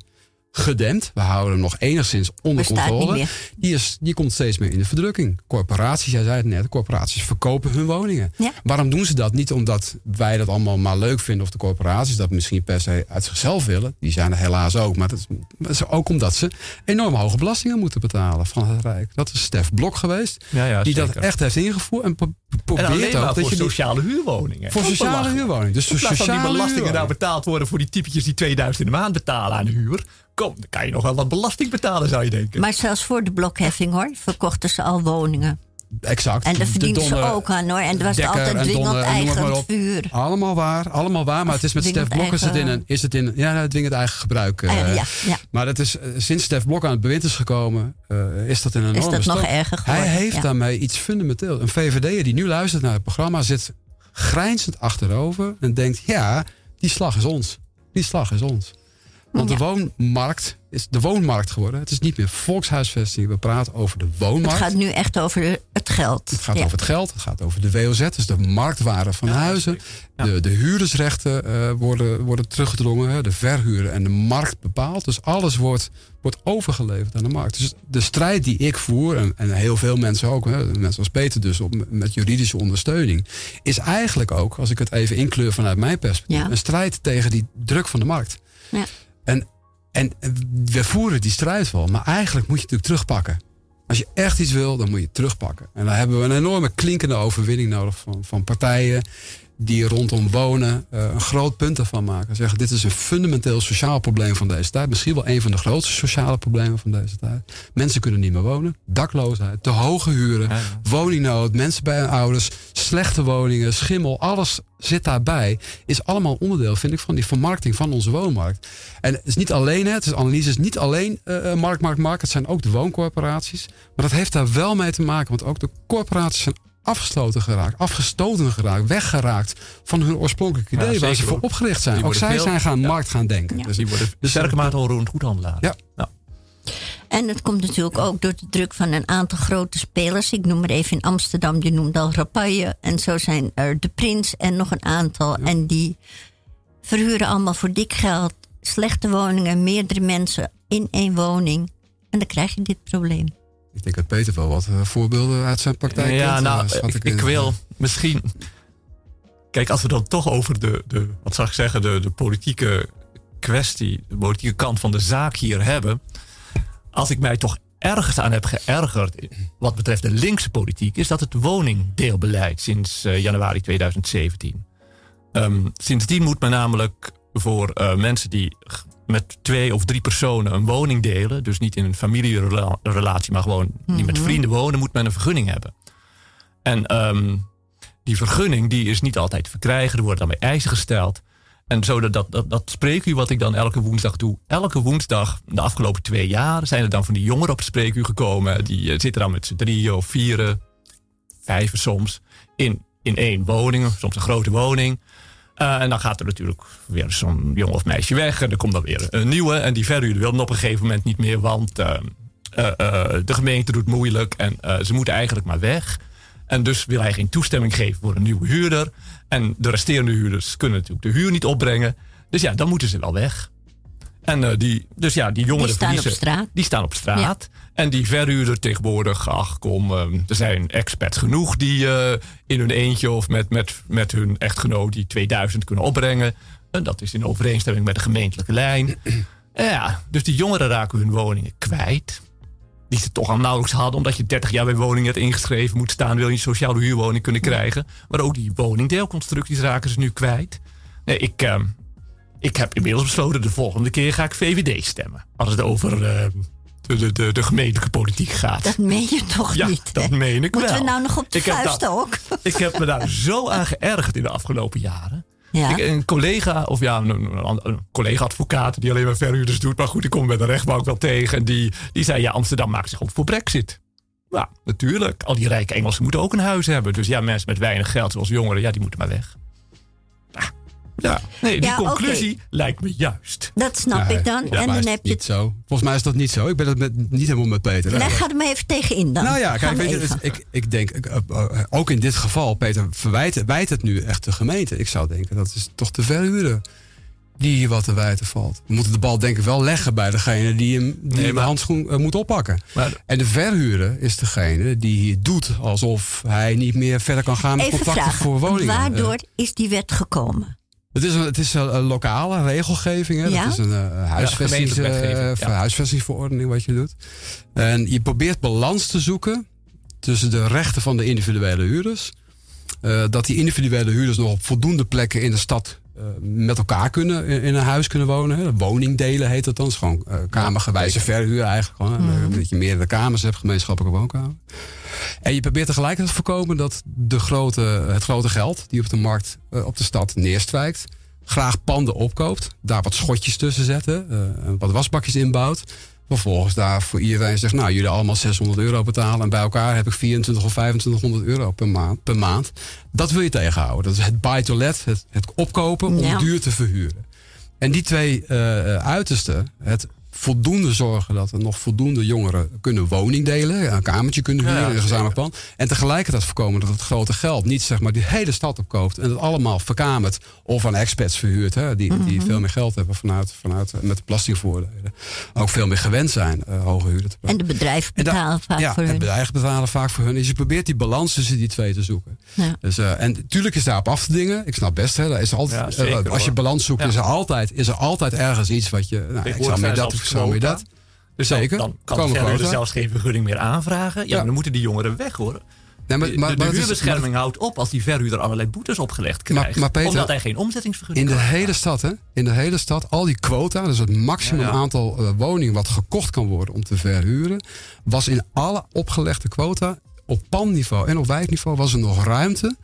gedempt. We houden hem nog enigszins onder controle. Die, is, die komt steeds meer in de verdrukking. Corporaties, jij zei het net, corporaties verkopen hun woningen. Ja. Waarom doen ze dat? Niet omdat wij dat allemaal maar leuk vinden of de corporaties dat misschien per se uit zichzelf willen. Die zijn er helaas ook. Maar dat is, ook omdat ze enorm hoge belastingen moeten betalen van het Rijk. Dat is Stef Blok geweest. Ja, ja, die dat echt heeft ingevoerd. En pro- En probeert alleen maar ook dat voor je sociale huurwoningen. voor sociale huurwoningen. Dus voor van die sociale belastingen nou betaald worden voor die typetjes die 2000 in de maand betalen aan de huur. Kom, dan kan je nog wel wat belasting betalen, zou je denken. Maar zelfs voor de blokheffing hoor, verkochten ze al woningen. Exact. En daar De verdienden ze ook aan hoor. En er was Dekker altijd en dwingend Donner eigen vuur. Allemaal waar, allemaal waar. Maar het is met Stef Blok is het in eigen- een, is het in, ja, nou, dwingend eigen gebruik. eh, Eh, ja, ja. Maar dat is, eh, sinds Stef Blok aan het bewind is gekomen, eh, is dat in een Is enorme dat nog erger Hij geworden? heeft Ja. daarmee iets fundamenteel. Een VVD'er die nu luistert naar het programma zit grijnzend achterover en denkt, ja, die slag is ons. Die slag is ons. Want de woonmarkt is de woonmarkt geworden. Het is niet meer volkshuisvesting. We praten over de Het woonmarkt. gaat nu echt over het geld. Het gaat Ja. over het geld, het gaat over de WOZ, dus de marktwaarde van huizen. Ja. De, de huurdersrechten eh, worden, worden teruggedrongen, hè, de verhuren en de markt bepaalt. Dus alles wordt, wordt overgeleverd aan de markt. Dus de strijd die ik voer, en, en heel veel mensen ook, hè, mensen als Peter dus, op, met juridische ondersteuning, is eigenlijk ook, als ik het even inkleur vanuit mijn perspectief, Ja. een strijd tegen die druk van de markt. Ja. En, en we voeren die strijd wel, maar eigenlijk moet je het natuurlijk terugpakken. Als je echt iets wil, dan moet je het terugpakken. En dan hebben we een enorme klinkende overwinning nodig van, van partijen die rondom wonen eh, een groot punt ervan maken. Zeggen, dit is een fundamenteel sociaal probleem van deze tijd. Misschien wel een van de grootste sociale problemen van deze tijd. Mensen kunnen niet meer wonen. Dakloosheid, te hoge huren, woningnood, mensen bij hun ouders, slechte woningen, schimmel, alles zit daarbij. Is allemaal onderdeel, vind ik, van die vermarkting van onze woonmarkt. En het is niet alleen, het is analyse is niet alleen uh, markt, markt, markt. Het zijn ook de wooncorporaties. Maar dat heeft daar wel mee te maken, want ook de corporaties zijn afgesloten geraakt, afgestoten geraakt, weggeraakt van hun oorspronkelijke idee waar ze voor opgericht zijn. Ook zij zijn gaan markt gaan denken. Dus die worden dus sterke mate al rond goedhandelaar. Ja. ja. En het komt natuurlijk ook door de druk van een aantal grote spelers. Ik noem er even in Amsterdam, je noemt al Rapaille. En zo zijn er de Prins en nog een aantal. En die verhuren allemaal voor dik geld slechte woningen, meerdere mensen in één woning. En dan krijg je dit probleem. Ik denk dat Peter wel wat eh, voorbeelden uit zijn praktijk Ja, nou, eh, ik, ik, wil misschien... Kijk, als we dan toch over de, de wat zou ik zeggen, de, de politieke kwestie, de politieke kant van de zaak hier hebben. Als ik mij toch ergens aan heb geërgerd wat betreft de linkse politiek, is dat het woningdeelbeleid sinds uh, januari 2017. Um, sindsdien moet men namelijk voor uh, mensen die met twee of drie personen een woning delen, dus niet in een familierelatie, maar gewoon die met mhm. vrienden wonen, moet men een vergunning hebben. En um, die vergunning die is niet altijd te verkrijgen, er worden dan bij eisen gesteld. En zo dat, dat, dat spreekuur wat ik dan elke woensdag doe. Elke woensdag de afgelopen twee jaar zijn er dan van die jongeren op het spreekuur gekomen. Die uh, zitten dan met z'n drieën of vieren, vijven soms, in, in één woning, soms een grote woning. Uh, en dan gaat er natuurlijk weer zo'n jongen of meisje weg. En er komt dan weer een nieuwe. En die verhuurder wil dan op een gegeven moment niet meer. Want uh, uh, de gemeente doet moeilijk. En ze moeten eigenlijk maar weg. En dus wil hij geen toestemming geven voor een nieuwe huurder. En de resterende huurders kunnen natuurlijk de huur niet opbrengen. Dus ja, dan moeten ze wel weg. En uh, die, dus ja, die jongeren die staan op straat. Die staan op straat. En die verhuurder tegenwoordig, ach kom, uh, er zijn experts genoeg die uh, in hun eentje of met, met, met hun echtgenoot die 2000 kunnen opbrengen. En dat is in overeenstemming met de gemeentelijke lijn. ja, dus die jongeren raken hun woningen kwijt. Die ze toch al nauwelijks hadden, omdat je 30 jaar bij woningen hebt ingeschreven moet staan, wil je een sociale huurwoning kunnen krijgen. Maar ook die woningdeelconstructies raken ze nu kwijt. Nee, ik, ik heb inmiddels besloten, de volgende keer ga ik VVD stemmen. Als het over uh, de, de, de, gemeentelijke politiek gaat. Dat meen je toch ja, niet? dat meen ik Moeten wel. we nou nog op de ik vuist ook? Ik heb me daar zo aan geërgerd in de afgelopen jaren. Ja. Ik, een collega, of ja, een, een collega-advocaat die alleen maar verhuurders doet. Maar goed, ik kom bij de rechtbank wel tegen. En die, die zei, ja, Amsterdam maakt zich op voor brexit. Ja, natuurlijk. Al die rijke Engelsen moeten ook een huis hebben. Dus ja, mensen met weinig geld, zoals jongeren, ja, die moeten maar weg. Ja, nee, die conclusie lijkt me juist. Dat snap ik dan. en dan heb je niet zo. Volgens mij is dat niet zo. Ik ben het met, niet helemaal met Peter. Nee, ga er maar even tegenin dan. Nou ja, kijk, weet je, ik, ik denk, eh, eh, ook in dit geval, Peter verwijt, wijt het nu echt de gemeente. Ik zou denken, dat is toch te verhuren die hier wat te wijten valt. We moeten de bal denk ik wel leggen bij degene die hem die nee, de handschoen uh, moet oppakken. Maar, en de verhuurder is degene die hier doet alsof hij niet meer verder kan gaan met contracten voor woningen. Waardoor is die wet gekomen? Het is een, het is een, lokale regelgeving. Hè? Ja? Dat is een uh, huisvestings, uh, ja. huisvestingsverordening wat je doet. En je probeert balans te zoeken tussen de rechten van de individuele huurders. Uh, dat die individuele huurders nog op voldoende plekken in de stad met elkaar kunnen in, een huis kunnen wonen. Hè? Woningdelen heet dat dan. gewoon kamergewijze verhuur eigenlijk. Gewoon, mm. Dat je meerdere kamers hebt, gemeenschappelijke woonkamer. En je probeert tegelijkertijd te voorkomen dat de grote, het grote geld die op de markt uh, op de stad neerstrijkt, graag panden opkoopt, daar wat schotjes tussen zetten, uh, wat wasbakjes inbouwt. Vervolgens daar voor iedereen zegt, nou jullie allemaal 600 euro betalen en bij elkaar heb ik 24 of 2500 euro per maand. Per maand. Dat wil je tegenhouden. Dat is het buy to let, het, het opkopen om ja. duur te verhuren. En die twee uh, uitersten, het voldoende zorgen dat er nog voldoende jongeren kunnen woning delen, een kamertje kunnen huren in een gezamenlijk plan. En tegelijkertijd voorkomen dat het grote geld niet zeg maar die hele stad opkoopt en het allemaal verkamert of aan expats verhuurt, hè, die, die mhm. veel meer geld hebben vanuit, vanuit met belastingvoordelen. Ook veel meer gewend zijn uh, hoge huren te En de bedrijven betalen vaak ja, voor hun. En bedrijven betalen vaak voor hun. Dus je probeert die balans tussen die twee te zoeken. Ja. Dus, uh, en natuurlijk is daarop af te dingen. Ik snap best, hè, daar is altijd, ja, zeker, uh, als je balans zoekt, is, er altijd, is er altijd ergens iets wat je. Nou, ik zou meer dat zo je dat. Dus Zeker. Dan, kan de zelfs geen vergunning meer aanvragen. Ja, dan moeten die jongeren weg hoor. Nee, maar- de- maar- de, huurbescherming houdt op als die verhuurder allerlei boetes opgelegd krijgt. maar Peter, omdat hij geen omzettingsvergunning In de hele stad, hè? In de hele stad, al die quota, dus het maximum Ja, ja. aantal eh, woningen wat gekocht kan worden om te verhuren, was in alle opgelegde quota op panniveau en op wijkniveau was er nog ruimte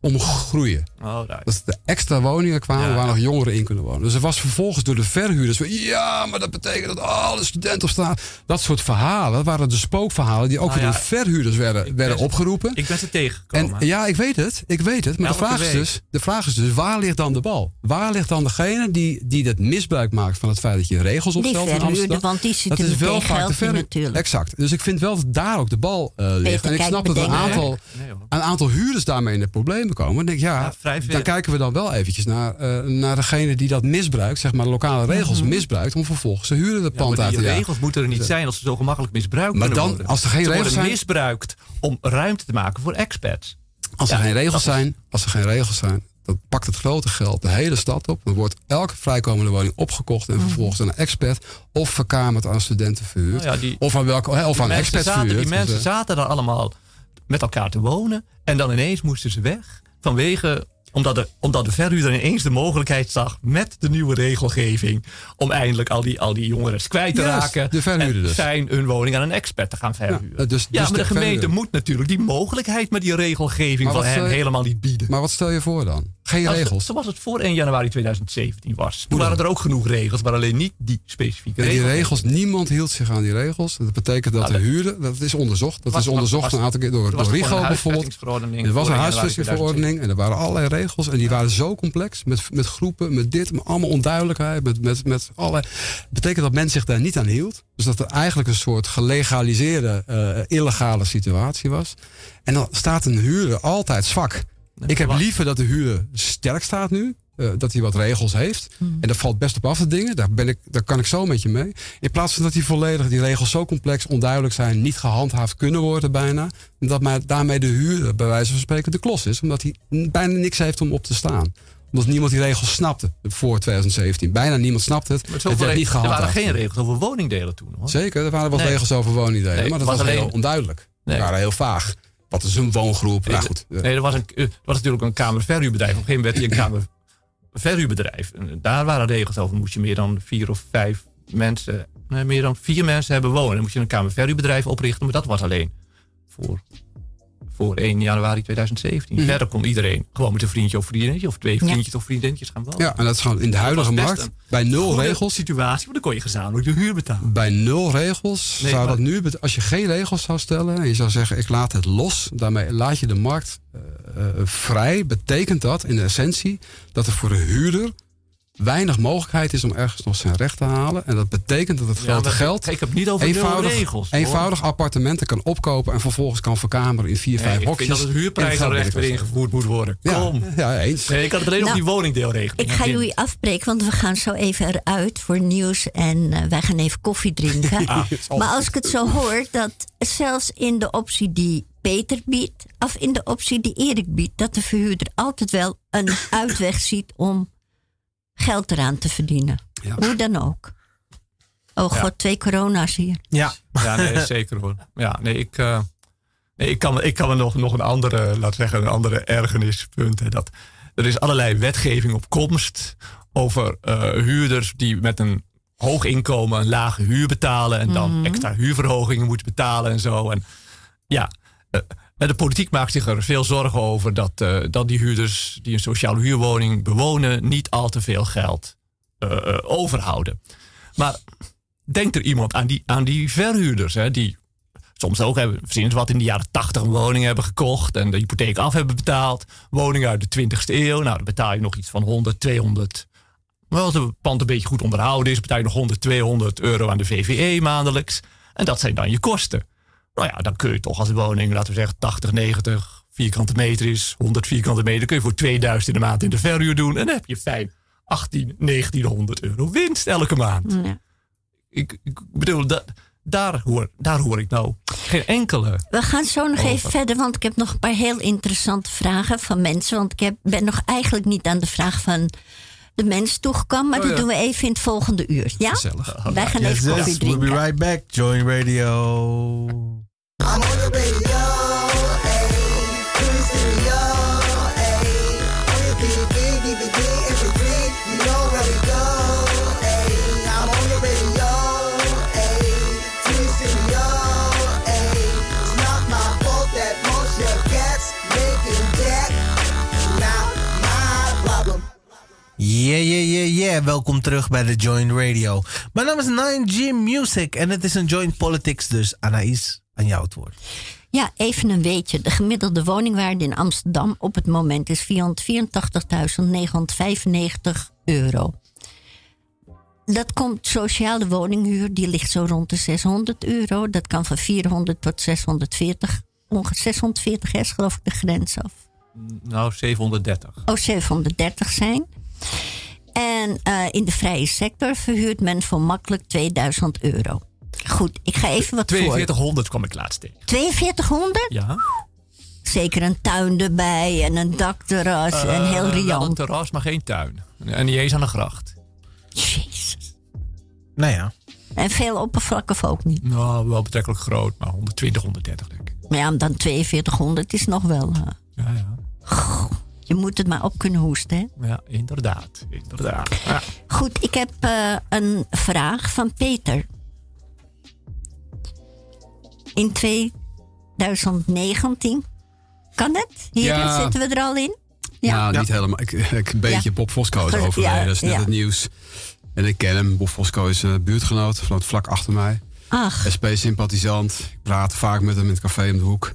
om te groeien. Oh. Dat er extra woningen kwamen Ja. waar nog jongeren in kunnen wonen. Dus er was vervolgens door de verhuurders. van, Ja, maar dat betekent dat alle studenten op straat. Dat soort verhalen dat waren de spookverhalen die ook Nou weer ja, door verhuurders werden, ik werden ben- opgeroepen. Ik ben ze En tegengekomen. ja, ik weet het. Ik weet het. Maar de vraag, is dus, de vraag is dus, waar ligt dan de bal? Waar ligt dan degene die, die dat misbruik maakt van het feit dat je regels Die opstelt in verhuurder, want die Dat zitten is wel vaak de in verhuurder. natuurlijk. Exact. Dus ik vind wel dat daar ook de bal eh, ligt. En ik kijk, snap dat een aantal, Nee, een aantal huurders daarmee in de problemen komen. Denk ik, ja, Ja, veel. dan kijken we dan wel eventjes naar, eh, naar degene die dat misbruikt. Zeg maar lokale regels Mhm. misbruikt om vervolgens de huurder de Ja, pand uit die te jagen. regels moeten er niet zijn als ze zo gemakkelijk misbruikt Maar kunnen dan, worden. als er geen ze regels zijn- misbruikt om ruimte te maken voor expats. Als er Ja, geen regels zijn, als er geen regels zijn, dan pakt het grote geld de hele stad op. Dan wordt elke vrijkomende woning opgekocht Mhm. en vervolgens aan een expert of verkamerd aan studenten verhuurd. Nou ja, die- of aan welke, hè, of aan mensen experts zaten, verhuurd. die mensen Dus, eh, zaten daar allemaal met elkaar te wonen. En dan ineens moesten ze weg. Vanwege, omdat de, omdat de verhuurder ineens de mogelijkheid zag met de nieuwe regelgeving. om eindelijk al die, al die jongeren kwijt te raken. de verhuurder en dus. zijn hun woning aan een expert te gaan verhuren. Ja, dus- ja, dus maar de, de gemeente verhuurder. moet natuurlijk die mogelijkheid met die regelgeving Maar van hen je- helemaal niet bieden. maar wat stel je voor dan? Geen Als- regels. Zoals het voor 1 januari 2017 was. Toen Hoe dan? waren er ook genoeg regels, maar alleen niet die specifieke En die regels. regels, niemand hield zich aan die regels. Dat betekent dat Nou, de huurder, dat is onderzocht. Dat Was- is onderzocht was- een aantal keer door, door Rigo bijvoorbeeld. Er was een 1 januari huisvestingverordening en er waren allerlei regels. En die waren zo complex met, met groepen, met dit, met allemaal onduidelijkheid. Met, met, met. Dat betekent dat men zich daar niet aan hield. Dus dat er eigenlijk een soort gelegaliseerde eh, illegale situatie was. En dan staat een huurder altijd zwak. Ik heb liever dat de huurder sterk staat nu. Eh, dat hij wat regels heeft. En daar valt best op af te dingen. Daar, ben ik, daar kan ik zo met je mee. In plaats van dat die volledig, die regels zo complex, onduidelijk zijn, niet gehandhaafd kunnen worden bijna. En dat maar daarmee de huurder bij wijze van spreken de klos is. Omdat hij bijna niks heeft om op te staan. Omdat niemand die regels snapte voor 2017. Bijna niemand snapte het. Maar Het werd niet er waren geen regels over woningdelen toen hoor. Zeker, er waren wat Nee. regels over woningdelen. Nee, maar dat was was, heel alleen- onduidelijk. Nee. Die waren heel vaag. Wat is een woongroep? Nou goed. eh, Nee, er was, een, er was natuurlijk een kamerverhuurbedrijf. Op een gegeven moment werd hij een kamerverhuurbedrijf. En daar waren regels over. Moest je meer dan vier of vijf mensen, nee, meer dan vier mensen hebben wonen. Dan moest je een kamerverhuurbedrijf oprichten. Maar dat was alleen voor, voor 1 januari 2017. Mhm. Verder kon iedereen gewoon met een vriendje of vriendinnetje of twee vriendjes of vriendinnetjes gaan wonen. Ja, en dat is gewoon in de huidige markt. Bij nul regels. situatie, want dan kon je gezamenlijk de huur betalen. Bij nul regels Nee, zou maar- dat nu, als je geen regels zou stellen en je zou zeggen ik laat het los, daarmee laat je de markt eh, eh, vrij, betekent dat in de essentie dat er voor de huurder weinig mogelijkheid is om ergens nog zijn recht te halen. En dat betekent dat het Ja, grote geld Ik heb niet over eenvoudig, regels. hoor. eenvoudig appartementen kan opkopen en vervolgens kan verkameren in vier, Nee, vijf ik hokjes. vind dat het geld weer ingevoerd moet worden. Ja, Kom. ja, eens. Nee, ik had het alleen Nou, op die woningdeelregeling. Ik ga jullie afbreken, want we gaan zo even eruit voor nieuws en eh, wij gaan even koffie drinken. maar als ik het zo hoor, dat zelfs in de optie die Peter biedt, of in de optie die Erik biedt, dat de verhuurder altijd wel een uitweg ziet om geld eraan te verdienen. Ja. Hoe dan ook. Oh god, twee corona's hier. Ja, Ja, nee, zeker hoor. Ja, nee, ik, eh, nee, ik kan, me- ik kan me nog, nog een andere, laat zeggen, een andere ergernispunt. Hè, dat er is allerlei wetgeving op komst over eh, huurders die met een hoog inkomen een lage huur betalen en dan extra huurverhogingen moeten betalen en zo. En ja, eh, en de politiek maakt zich er veel zorgen over dat, eh, dat die huurders die een sociale huurwoning bewonen niet al te veel geld eh, eh, overhouden. Maar denkt er iemand aan die, aan die verhuurders, hè, die soms ook hebben, het wat, in de jaren tachtig een woning hebben gekocht en de hypotheek af hebben betaald. Woningen uit de 20ste eeuw, nou dan betaal je nog iets van 100, 200. Maar als het pand een beetje goed onderhouden is, betaal je nog 100, 200 euro aan de VVE maandelijks. En dat zijn dan je kosten. Nou ja, dan kun je toch als de woning, laten we zeggen 80, 90 vierkante meter is, 100 vierkante meter, kun je voor 2000 in de maand in de verhuur doen. En dan heb je fijn 18, 1900 euro winst elke maand Ja. ik, ik bedoel, da- daar, hoor, daar hoor ik nou geen enkele. We gaan zo nog Over. even verder, want ik heb nog een paar heel interessante vragen van mensen. Want ik heb, ben nog eigenlijk niet aan de vraag van de mens toegekomen. Maar Oh, dat doen we even in het volgende uur. Ja? Gezellig. Wij gaan yes, even koffie yes. We'll be drinken. right back. Join radio. Yeah, yeah, yeah, yeah. Welkom terug bij de Joint Radio. Mijn naam is 9G Music en het is een Joint Politics, dus Anaïs aan jou het woord. Ja, even een weetje. De gemiddelde woningwaarde in Amsterdam op het moment is 484.995 euro. Dat komt sociale woninghuur, die ligt zo rond de 600 euro. Dat kan van 400 tot 640. Ongeveer 640 is geloof ik de grens af. Nou, 730. Oh, 730 zijn. En uh, in de vrije sector verhuurt men voor makkelijk 2000 euro. Goed, ik ga even wat 4200 kwam ik laatst tegen. 4200? Ja. Zeker een tuin erbij en een dakterras uh, en heel riant. een terras, maar geen tuin. En niet eens aan de gracht. Jezus. Nou ja. En veel oppervlakken ook niet. Nou, wel betrekkelijk groot, maar 120, 130 denk ik. Maar ja, dan 4200 is nog wel. Uh... Ja, ja. Goh, je moet het maar op kunnen hoesten, hè? Ja, inderdaad. inderdaad. Ja. Goed, ik heb uh, een vraag van Peter. In 2019 kan het? Hier Ja. zitten we er al in. Ja, Ja. niet helemaal. Ik, ik, een beetje. Bob Fosco is overleden. dat is net het nieuws. En ik ken hem. Bob Fosco is een buurtgenoot. Van het vlak achter mij. Ach, SP-sympathisant. Ik praat vaak met hem in het café om de hoek.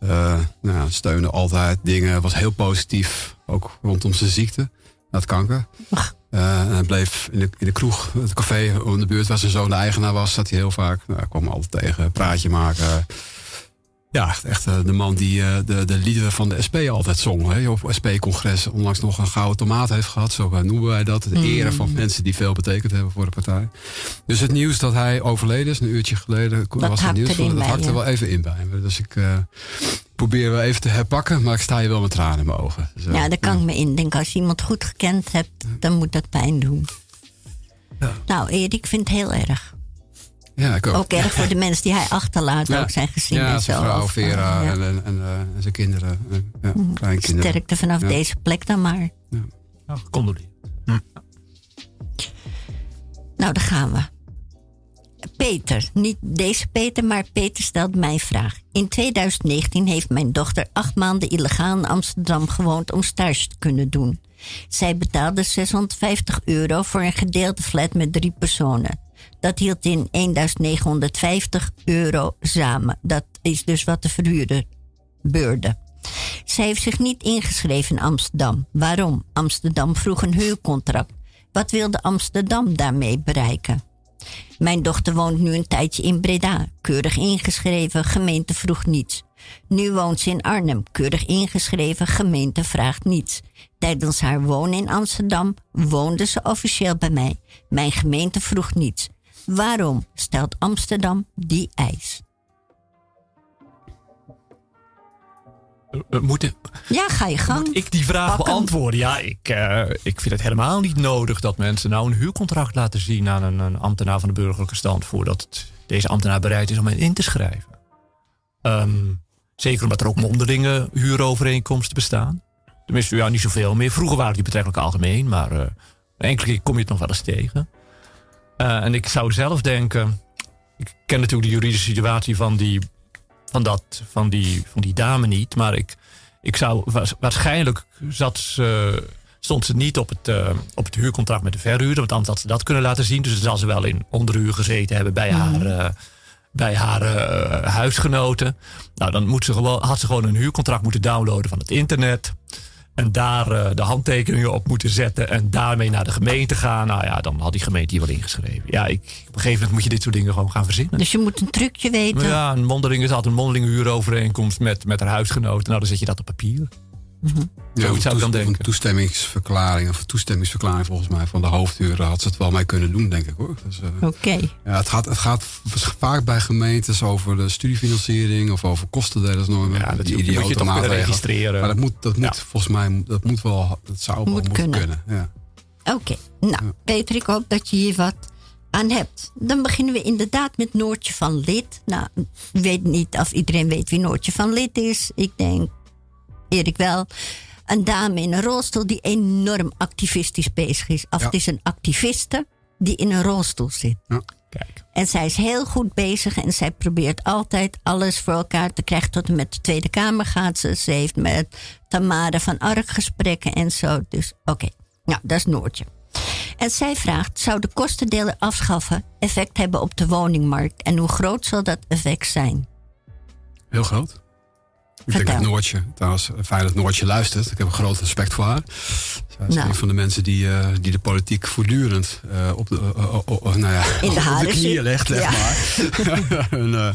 Eh nou, steunde altijd dingen. Was heel positief. Ook rondom zijn ziekte. Had kanker. Eh, en hij bleef in de, in de kroeg, het café om de buurt waar zijn zoon de eigenaar was, zat hij heel vaak. Nou, ik kwam altijd tegen, praatje maken. Ja, echt, eh, de man die eh, de, de liederen van de SP altijd zong. Hè. Op SP-congres onlangs nog een gouden tomaat heeft gehad. Zo eh, noemen wij dat. De ere van mensen die veel betekend hebben voor de partij. Dus het nieuws dat hij overleden is, een uurtje geleden, Dat was het nieuws. erin dat hakte je. wel even in bij me. Dus ik eh, probeer wel even te herpakken, maar ik sta je wel met tranen in mijn ogen. Eh, ja, daar kan ik me indenken. Als je iemand goed gekend hebt, dan moet dat pijn doen. Nou, Erik vindt het heel erg. ja, ik ook. Ook erg voor de mensen die hij achterlaat, ook zijn gezin ja, en zijn zo. vrouw Of, Vera eh, ja. en, en, en, eh, en zijn kinderen. eh, ja, kleinkinderen. Sterkte vanaf Ja. deze plek dan maar. Nou, gecondoleerd. Nou, daar gaan we. Peter, niet deze Peter, maar Peter stelt mij een vraag. In 2019 heeft mijn dochter acht maanden illegaal in Amsterdam gewoond om stage te kunnen doen. Zij betaalde 650 euro voor een gedeelde flat met drie personen. Dat hield in 1950 euro samen. Dat is dus wat de verhuurder beurde. Zij heeft zich niet ingeschreven in Amsterdam. Waarom? Amsterdam vroeg een huurcontract. Wat wilde Amsterdam daarmee bereiken? Mijn dochter woont nu een tijdje in Breda, keurig ingeschreven, gemeente vroeg niets. Nu woont ze in Arnhem, keurig ingeschreven, gemeente vraagt niets. Tijdens haar wonen in Amsterdam woonde ze officieel bij mij. Mijn gemeente vroeg niets. Waarom stelt Amsterdam die eis? We moeten, Ja, ga je gang. ik die vraag Pak hem. beantwoorden? Ja, ik, eh, ik vind het helemaal niet nodig dat mensen nou een huurcontract laten zien aan een, een ambtenaar van de burgerlijke stand voordat het- deze ambtenaar bereid is om hen in te schrijven. Ehm, zeker omdat er ook mondelinge huurovereenkomsten bestaan. Tenminste, ja, niet zoveel meer. Vroeger waren die betrekkelijk algemeen, maar eh, enkele keer kom je het nog wel eens tegen. Eh, en ik zou zelf denken, ik ken natuurlijk de juridische situatie van die, van dat, van die, van die dame niet, maar ik, ik zou wa- waarschijnlijk zat ze, stond ze niet op het, eh, op het huurcontract met de verhuurder, want anders had ze dat kunnen laten zien. Dus dan zal ze wel in onderhuur gezeten hebben bij haar, eh, bij haar eh, huisgenoten. Nou, dan moet ze gewoon, had ze gewoon een huurcontract moeten downloaden van het internet. En daar eh, de handtekeningen op moeten zetten. En daarmee naar de gemeente gaan. Nou ja, dan had die gemeente hier wel ingeschreven. Ja, ik, op een gegeven moment moet je dit soort dingen gewoon gaan verzinnen. Dus je moet een trucje weten. Maar ja, een mondeling is altijd een mondelinge huurovereenkomst met, met haar huisgenoten. Nou, dan zet je dat op papier. Zoiets zou ik dan Een toestemmingsverklaring, of toestemmingsverklaring volgens mij van de hoofdhuurder had ze het wel mee kunnen doen, denk ik hoor. Dus, eh, Oké. ja, het, gaat, het gaat vaak bij gemeentes over de studiefinanciering of over kostendelersnormen. Ja, dat die moet je toch kunnen registreren. Maar dat moet, dat moet Ja. volgens mij, dat moet wel, dat zou wel Moet moeten kunnen. kunnen. ja. Oké, nou Peter, ik hoop dat je hier wat aan hebt. Dan beginnen we inderdaad met Noortje van Lid. Nou, ik weet niet of iedereen weet wie Noortje van Lid is. Ik denk, Erik wel. Een dame in een rolstoel die enorm activistisch bezig is. Of Ja. het is een activiste die in een rolstoel zit. Kijk. En zij is heel goed bezig en zij probeert altijd alles voor elkaar te krijgen. Tot en met de Tweede Kamer gaat ze. Ze heeft met Tamara van Ark gesprekken en zo. Dus oké, nou dat is Noortje. En zij vraagt: zou de kostendelen afschaffen effect hebben op de woningmarkt? En hoe groot zal dat effect zijn? Heel groot. Ik denk dat Noortje, trouwens, fijn dat Noortje luistert. Ik heb een groot respect voor haar. Zij is Nou. een van de mensen die, eh, die de politiek voortdurend eh, op, de, eh, oh, oh, nou ja, In de op de knieën legt, zeg Ja. maar. een eh,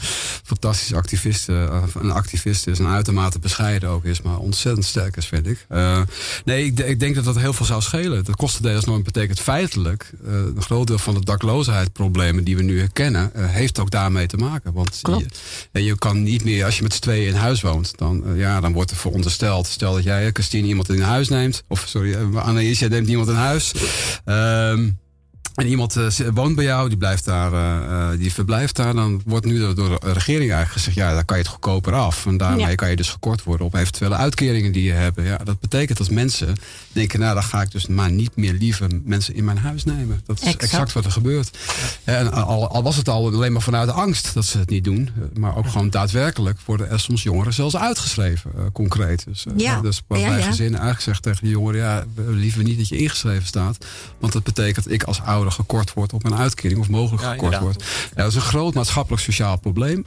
fantastische activist, eh, een activist is, een uitermate bescheiden ook is, maar ontzettend sterk is, vind ik. Eh, nee, ik, ik denk dat dat heel veel zou schelen. De kostendelersnorm betekent feitelijk eh, een groot deel van de dakloosheidproblemen die we nu herkennen, eh, heeft ook daarmee te maken. Want Klopt. Je, en je kan niet meer, als je met z'n tweeën in huis woont, dan, eh, ja, dan wordt er verondersteld. Stel dat jij, eh, Christine, iemand in huis neemt. Of sorry, eh, Anaïs, jij neemt iemand in huis. Ehm, en iemand woont bij jou, die, blijft daar, die verblijft daar. Dan wordt nu door, door de regering eigenlijk gezegd: ja, dan kan je het goedkoper af. En daarmee Ja. kan je dus gekort worden op eventuele uitkeringen die je hebt. Ja, dat betekent dat mensen denken: nou, dan ga ik dus maar niet meer liever mensen in mijn huis nemen. Dat is Exact. exact, wat er gebeurt. En al, al was het al alleen maar vanuit de angst dat ze het niet doen, maar ook gewoon daadwerkelijk worden er soms jongeren zelfs uitgeschreven, eh, concreet. Dus, eh, Ja. dus Ja, ja. gezinnen eigenlijk zegt tegen de jongeren: ja, liever niet dat je ingeschreven staat, want dat betekent dat ik als ouder gekort word op mijn uitkering of mogelijk Ja, gekort inderdaad. word. Ja, dat is een groot maatschappelijk sociaal probleem.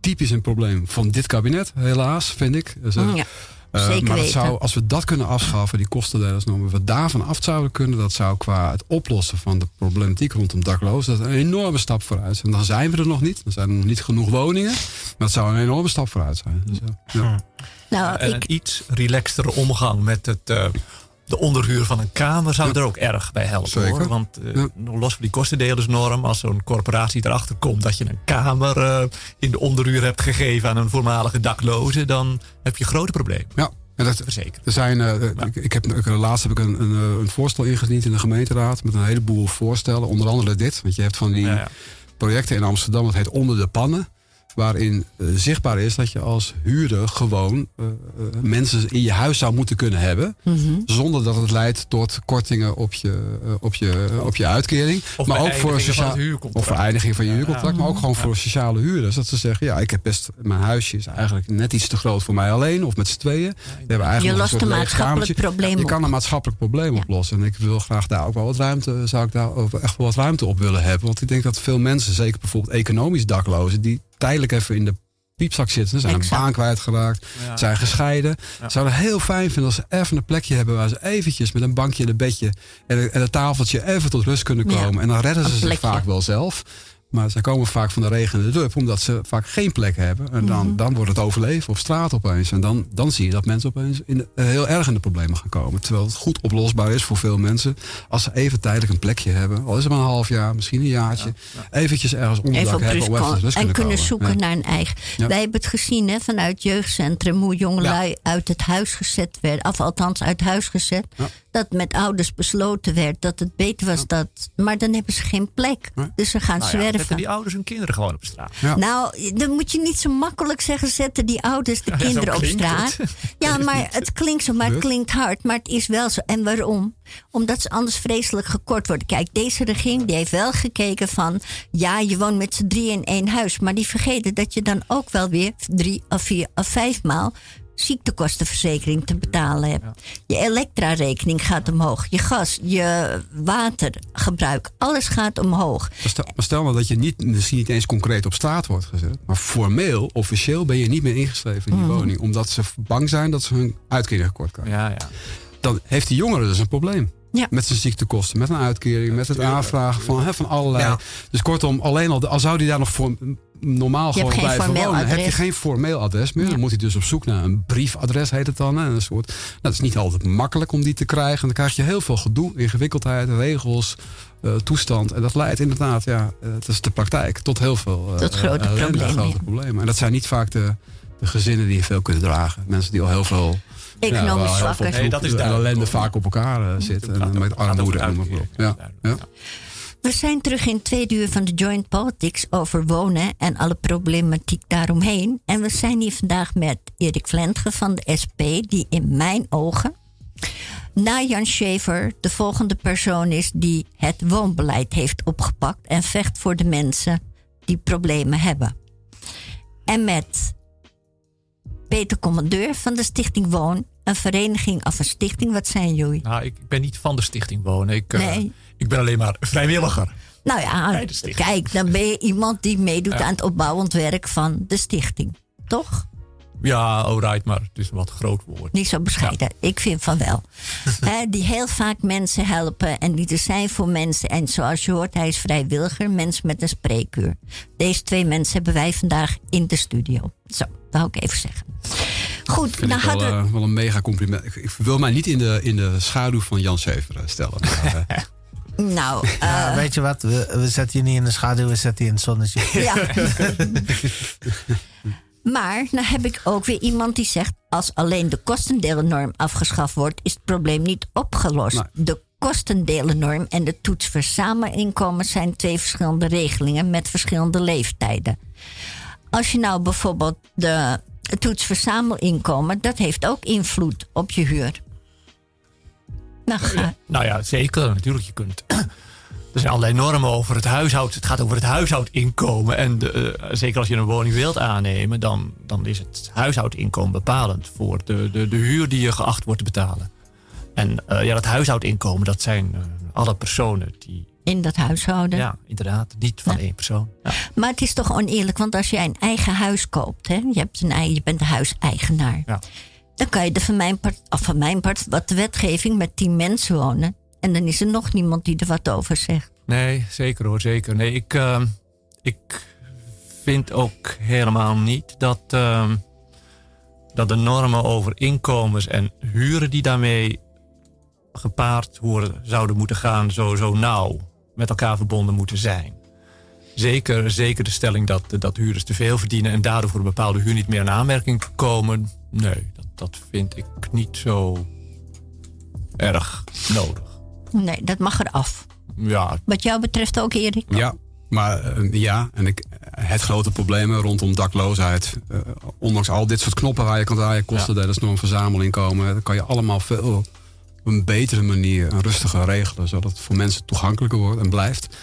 Typisch een probleem van dit kabinet, helaas, vind ik. Dus, eh, Ja, eh, zeker maar dat weten. zou, als we dat kunnen afschaffen, die kostendelersnormen, we daarvan af zouden kunnen, dat zou qua het oplossen van de problematiek rondom daklozen, dat een enorme stap vooruit zijn. Dan zijn we er nog niet, dan zijn er nog niet genoeg woningen, maar het zou een enorme stap vooruit zijn. Dus, ja. ja. Nou, En ik, een iets relaxtere omgang met het, eh, de onderhuur van een kamer zou er ook erg bij helpen. Zeker. Hoor. Want eh, Ja. los van die kostendelersnorm, als zo'n corporatie erachter komt dat je een kamer eh, in de onderhuur hebt gegeven aan een voormalige dakloze, dan heb je grote problemen ja. En dat. Er zijn, eh, ik, ik heb, ik, laatst heb ik een, een, een voorstel ingediend in de gemeenteraad met een heleboel voorstellen. Onder andere dit, want je hebt van die ja. projecten in Amsterdam, dat heet Onder de Pannen. Waarin eh, zichtbaar is dat je als huurder gewoon eh, eh, mensen in je huis zou moeten kunnen hebben. Mhm. Zonder dat het leidt tot kortingen op je, op je, op je uitkering. Of maar ook voor sociaal. Of vereniging van je huurcontract. ja. Maar ook gewoon voor sociale huurders. Dat ze zeggen, ja, ik heb best. Mijn huisje is eigenlijk net iets te groot voor mij alleen. Of met z'n tweeën. We hebben eigenlijk je lost een maatschappelijk probleem Je kan een maatschappelijk probleem Ja. oplossen. En ik wil graag daar ook wel wat ruimte, zou ik daar echt wel wat ruimte op willen hebben. Want ik denk dat veel mensen, zeker bijvoorbeeld economisch daklozen, die tijdelijk even in de piepzak zitten, zijn een baan kwijtgeraakt, Ja. zijn gescheiden. Ja. Zouden heel fijn vinden als ze even een plekje hebben waar ze eventjes met een bankje en een bedje en een, en een tafeltje even tot rust kunnen Ja. komen. En dan redden ze zich vaak wel zelf. Maar ze komen vaak van de regen en de drup, omdat ze vaak geen plek hebben. En dan, Mhm. dan wordt het overleven op straat opeens. En dan, dan zie je dat mensen opeens in de- eh, heel erg in de problemen gaan komen. Terwijl het goed oplosbaar is voor veel mensen. Als ze even tijdelijk een plekje hebben. Al is het maar een half jaar, misschien een jaartje. Eventjes ergens onderdak hebben om even rust en kunnen zoeken Ja. naar een eigen. Ja. Wij hebben het gezien hè, vanuit het jeugdcentrum hoe jongelui uit het huis gezet werden, of althans uit huis gezet. Ja. Dat met ouders besloten werd dat het beter was dat. Maar dan hebben ze geen plek. Dus ze gaan Nou zetten die ouders hun kinderen gewoon op straat. Ja. Nou, dan moet je niet zo makkelijk zeggen: zetten die ouders de Ja, kinderen op straat. het. Ja, maar het klinkt zo, maar het klinkt hard. Maar het is wel zo. En waarom? Omdat ze anders vreselijk gekort worden. Kijk, deze regering die heeft wel gekeken van... ja, je woont met z'n drie in één huis. Maar die vergeten dat je dan ook wel weer drie of vier of vijf maal ziektekostenverzekering te betalen hebt. Je elektra-rekening gaat omhoog. Je gas, je watergebruik, alles gaat omhoog. Maar stel, maar stel nou dat je niet, misschien niet eens concreet op straat wordt gezet. Maar formeel, officieel ben je niet meer ingeschreven in die Mhm. woning. Omdat ze bang zijn dat ze hun uitkering gekort krijgen. Ja, ja. Dan heeft die jongere dus een probleem. Ja. Met zijn ziektekosten, met een uitkering, met het tuurlijk, aanvragen van, hè, van allerlei. Ja. Dus kortom, alleen al, al zou die daar nog voor, normaal Je gewoon blijven wonen, heb je geen formeel adres meer. Ja. Dan moet hij dus op zoek naar een briefadres, heet het dan. Hè, een soort, nou, dat is niet altijd makkelijk om die te krijgen. Dan krijg je heel veel gedoe, ingewikkeldheid, regels, eh, toestand. En dat leidt inderdaad, ja, eh, het is de praktijk, tot heel veel eh, Tot grote ellende, problemen, grote problemen. En dat zijn niet vaak de, de gezinnen die veel kunnen dragen. Mensen die al heel veel Economisch zwakker. Nee, dat is duidelijk, ellende vaak op elkaar eh, zit. En met armoede en op. Ja. We zijn terug in het tweede uur van de Joint Politics over wonen en alle problematiek daaromheen. En we zijn hier vandaag met Erik Vlentge van de SP, die in mijn ogen, na Jan Schever, de volgende persoon is die het woonbeleid heeft opgepakt en vecht voor de mensen die problemen hebben. En met Peter Commandeur van de Stichting Woon een vereniging of een stichting? Wat zijn jullie? Nou, ik ben niet van de stichting wonen. Ik, eh, Nee. ik ben alleen maar vrijwilliger. Nou ja, kijk, dan ben je iemand die meedoet aan het opbouwend werk van de stichting. Toch? Ja, alright, maar het is een wat groot woord. Niet zo bescheiden. Ik vind van wel. Die heel vaak mensen helpen en die er zijn voor mensen. En zoals je hoort, hij is vrijwilliger, mensen met een spreekuur. Deze twee mensen hebben wij vandaag in de studio. Zo, wou ik even zeggen. Goed, Vind dan ik wel, hadden eh, wel een mega compliment. Ik, ik wil mij niet in de, in de schaduw van Jan Sever eh, stellen. Maar, eh, Nou, eh, Ja, weet je wat? We, we zetten je niet in de schaduw, we zetten je in het zonnetje. ja. maar dan heb ik ook weer iemand die zegt: als alleen de kostendelennorm afgeschaft wordt, is het probleem niet opgelost. Nee. De kostendelennorm en de toets verzamelinkomen zijn twee verschillende regelingen met verschillende leeftijden. Als je nou bijvoorbeeld de toets verzamelinkomen, dat heeft ook invloed op je huur. Nou, ga. Nou ja, zeker. Natuurlijk, je kunt. Er zijn allerlei normen over het huishoud. Het gaat over het huishoudinkomen. En de, eh, zeker als je een woning wilt aannemen, dan, dan is het huishoudinkomen bepalend voor de, de, de huur die je geacht wordt te betalen. En eh, ja, dat huishoudinkomen, dat zijn eh, alle personen die. In dat huishouden. Ja, inderdaad, niet van één persoon. Ja. Maar het is toch oneerlijk, want als jij een eigen huis koopt, hè, je, hebt een, je bent de huiseigenaar, Ja. dan kan je er van mijn part, of van mijn part, wat de wetgeving met tien mensen wonen. En dan is er nog niemand die er wat over zegt. Nee, zeker hoor, zeker. Nee, ik, ehm, ik vind ook helemaal niet dat, ehm, dat de normen over inkomens en huren die daarmee gepaard horen, zouden moeten gaan, zo, zo nauw met elkaar verbonden moeten zijn. Zeker, zeker de stelling dat, dat huurders te veel verdienen en daardoor voor een bepaalde huur niet meer in aanmerking komen. Nee, dat, dat vind ik niet zo erg nodig. Nee, dat mag eraf. Ja, Wat jou betreft ook, Erik. Ja, maar eh, ja, en ik, het grote probleem rondom dakloosheid. eh, ondanks al dit soort knoppen waar je kan draaien, kosten dat is nog een verzamelinkomen. Dat kan je allemaal veel een betere manier en rustiger regelen, zodat het voor mensen toegankelijker wordt en blijft.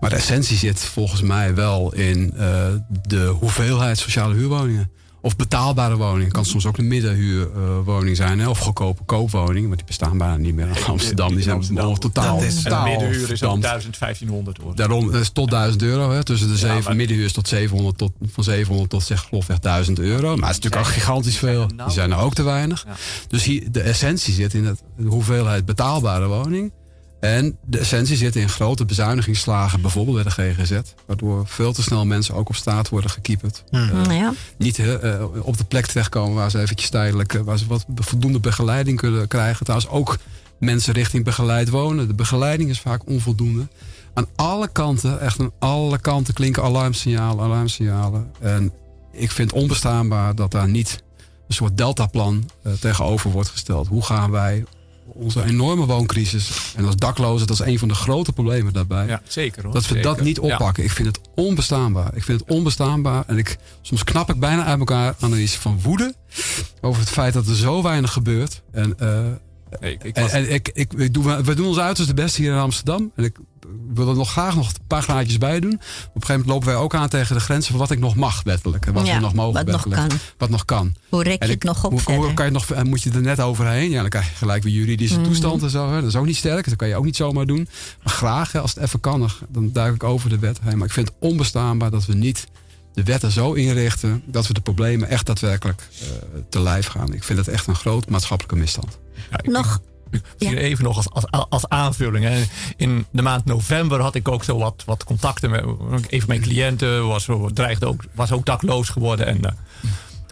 Maar de essentie zit volgens mij wel in eh, de hoeveelheid sociale huurwoningen. Of betaalbare woningen. Kan soms ook een middenhuurwoning zijn. Hè? Of goedkope koopwoningen. Maar die bestaan bijna niet meer in Amsterdam. Die zijn Amsterdam. totaal, Dat is- totaal middenhuur is ook verdampt. 1000, 1500 hoor. Daarom dat is tot 1000 euro. Hè? Tussen de Ja, zeven maar- middenhuur is tot 700 tot, van 700 tot zeg geloof ik 1000 euro. Maar het is natuurlijk ook gigantisch veel. nou- Die zijn er ook te weinig. Ja. Dus hier, de essentie zit in het, de hoeveelheid betaalbare woning. En de essentie zit in grote bezuinigingsslagen, bijvoorbeeld bij de GGZ. Waardoor veel te snel mensen ook op straat worden gekieperd. Nou ja. Niet eh, eh, op de plek terechtkomen waar ze eventjes tijdelijk, eh, waar ze wat voldoende begeleiding kunnen krijgen. Trouwens ook mensen richting begeleid wonen. De begeleiding is vaak onvoldoende. Aan alle kanten, echt aan alle kanten klinken alarmsignalen, alarmsignalen. En ik vind onbestaanbaar dat daar niet een soort deltaplan eh, tegenover wordt gesteld. Hoe gaan wij onze enorme wooncrisis, en als daklozen, dat is een van de grote problemen daarbij. Ja, zeker hoor. Dat we dat niet Ja. oppakken. Ik vind het onbestaanbaar. Ik vind het onbestaanbaar. En ik, soms knap ik bijna uit elkaar aan iets van woede. Over het feit dat er zo weinig gebeurt. En, eh, Nee, ik, ik en, was- en ik, ik, ik doe, we doen ons uiterste best hier in Amsterdam. En ik wil er nog graag nog een paar graadjes bij doen. Op een gegeven moment lopen wij ook aan tegen de grenzen van wat ik nog mag, wettelijk. En wat Ja, we nog mogen, wat nog kan. Wat nog kan. Hoe rek je En het ik- nog op hoe, hoe kan je nog, en moet je er net overheen? Ja, dan krijg je gelijk weer juridische Mhm. toestand en zo. Hè. Dat is ook niet sterk. Dat kan je ook niet zomaar doen. Maar graag, hè, als het even kan, dan- dan duik ik over de wet heen. Maar ik vind het onbestaanbaar dat we niet de wetten zo inrichten... dat we de problemen echt daadwerkelijk eh, te lijf gaan. Ik vind het echt een groot maatschappelijke misstand. ja, ik- Nog, Ja. even nog als, als, als aanvulling. Hè. In de maand november had ik ook zo wat, wat contacten met een van mijn cliënten. Was, dreigde ook, was ook dakloos geworden. En, eh,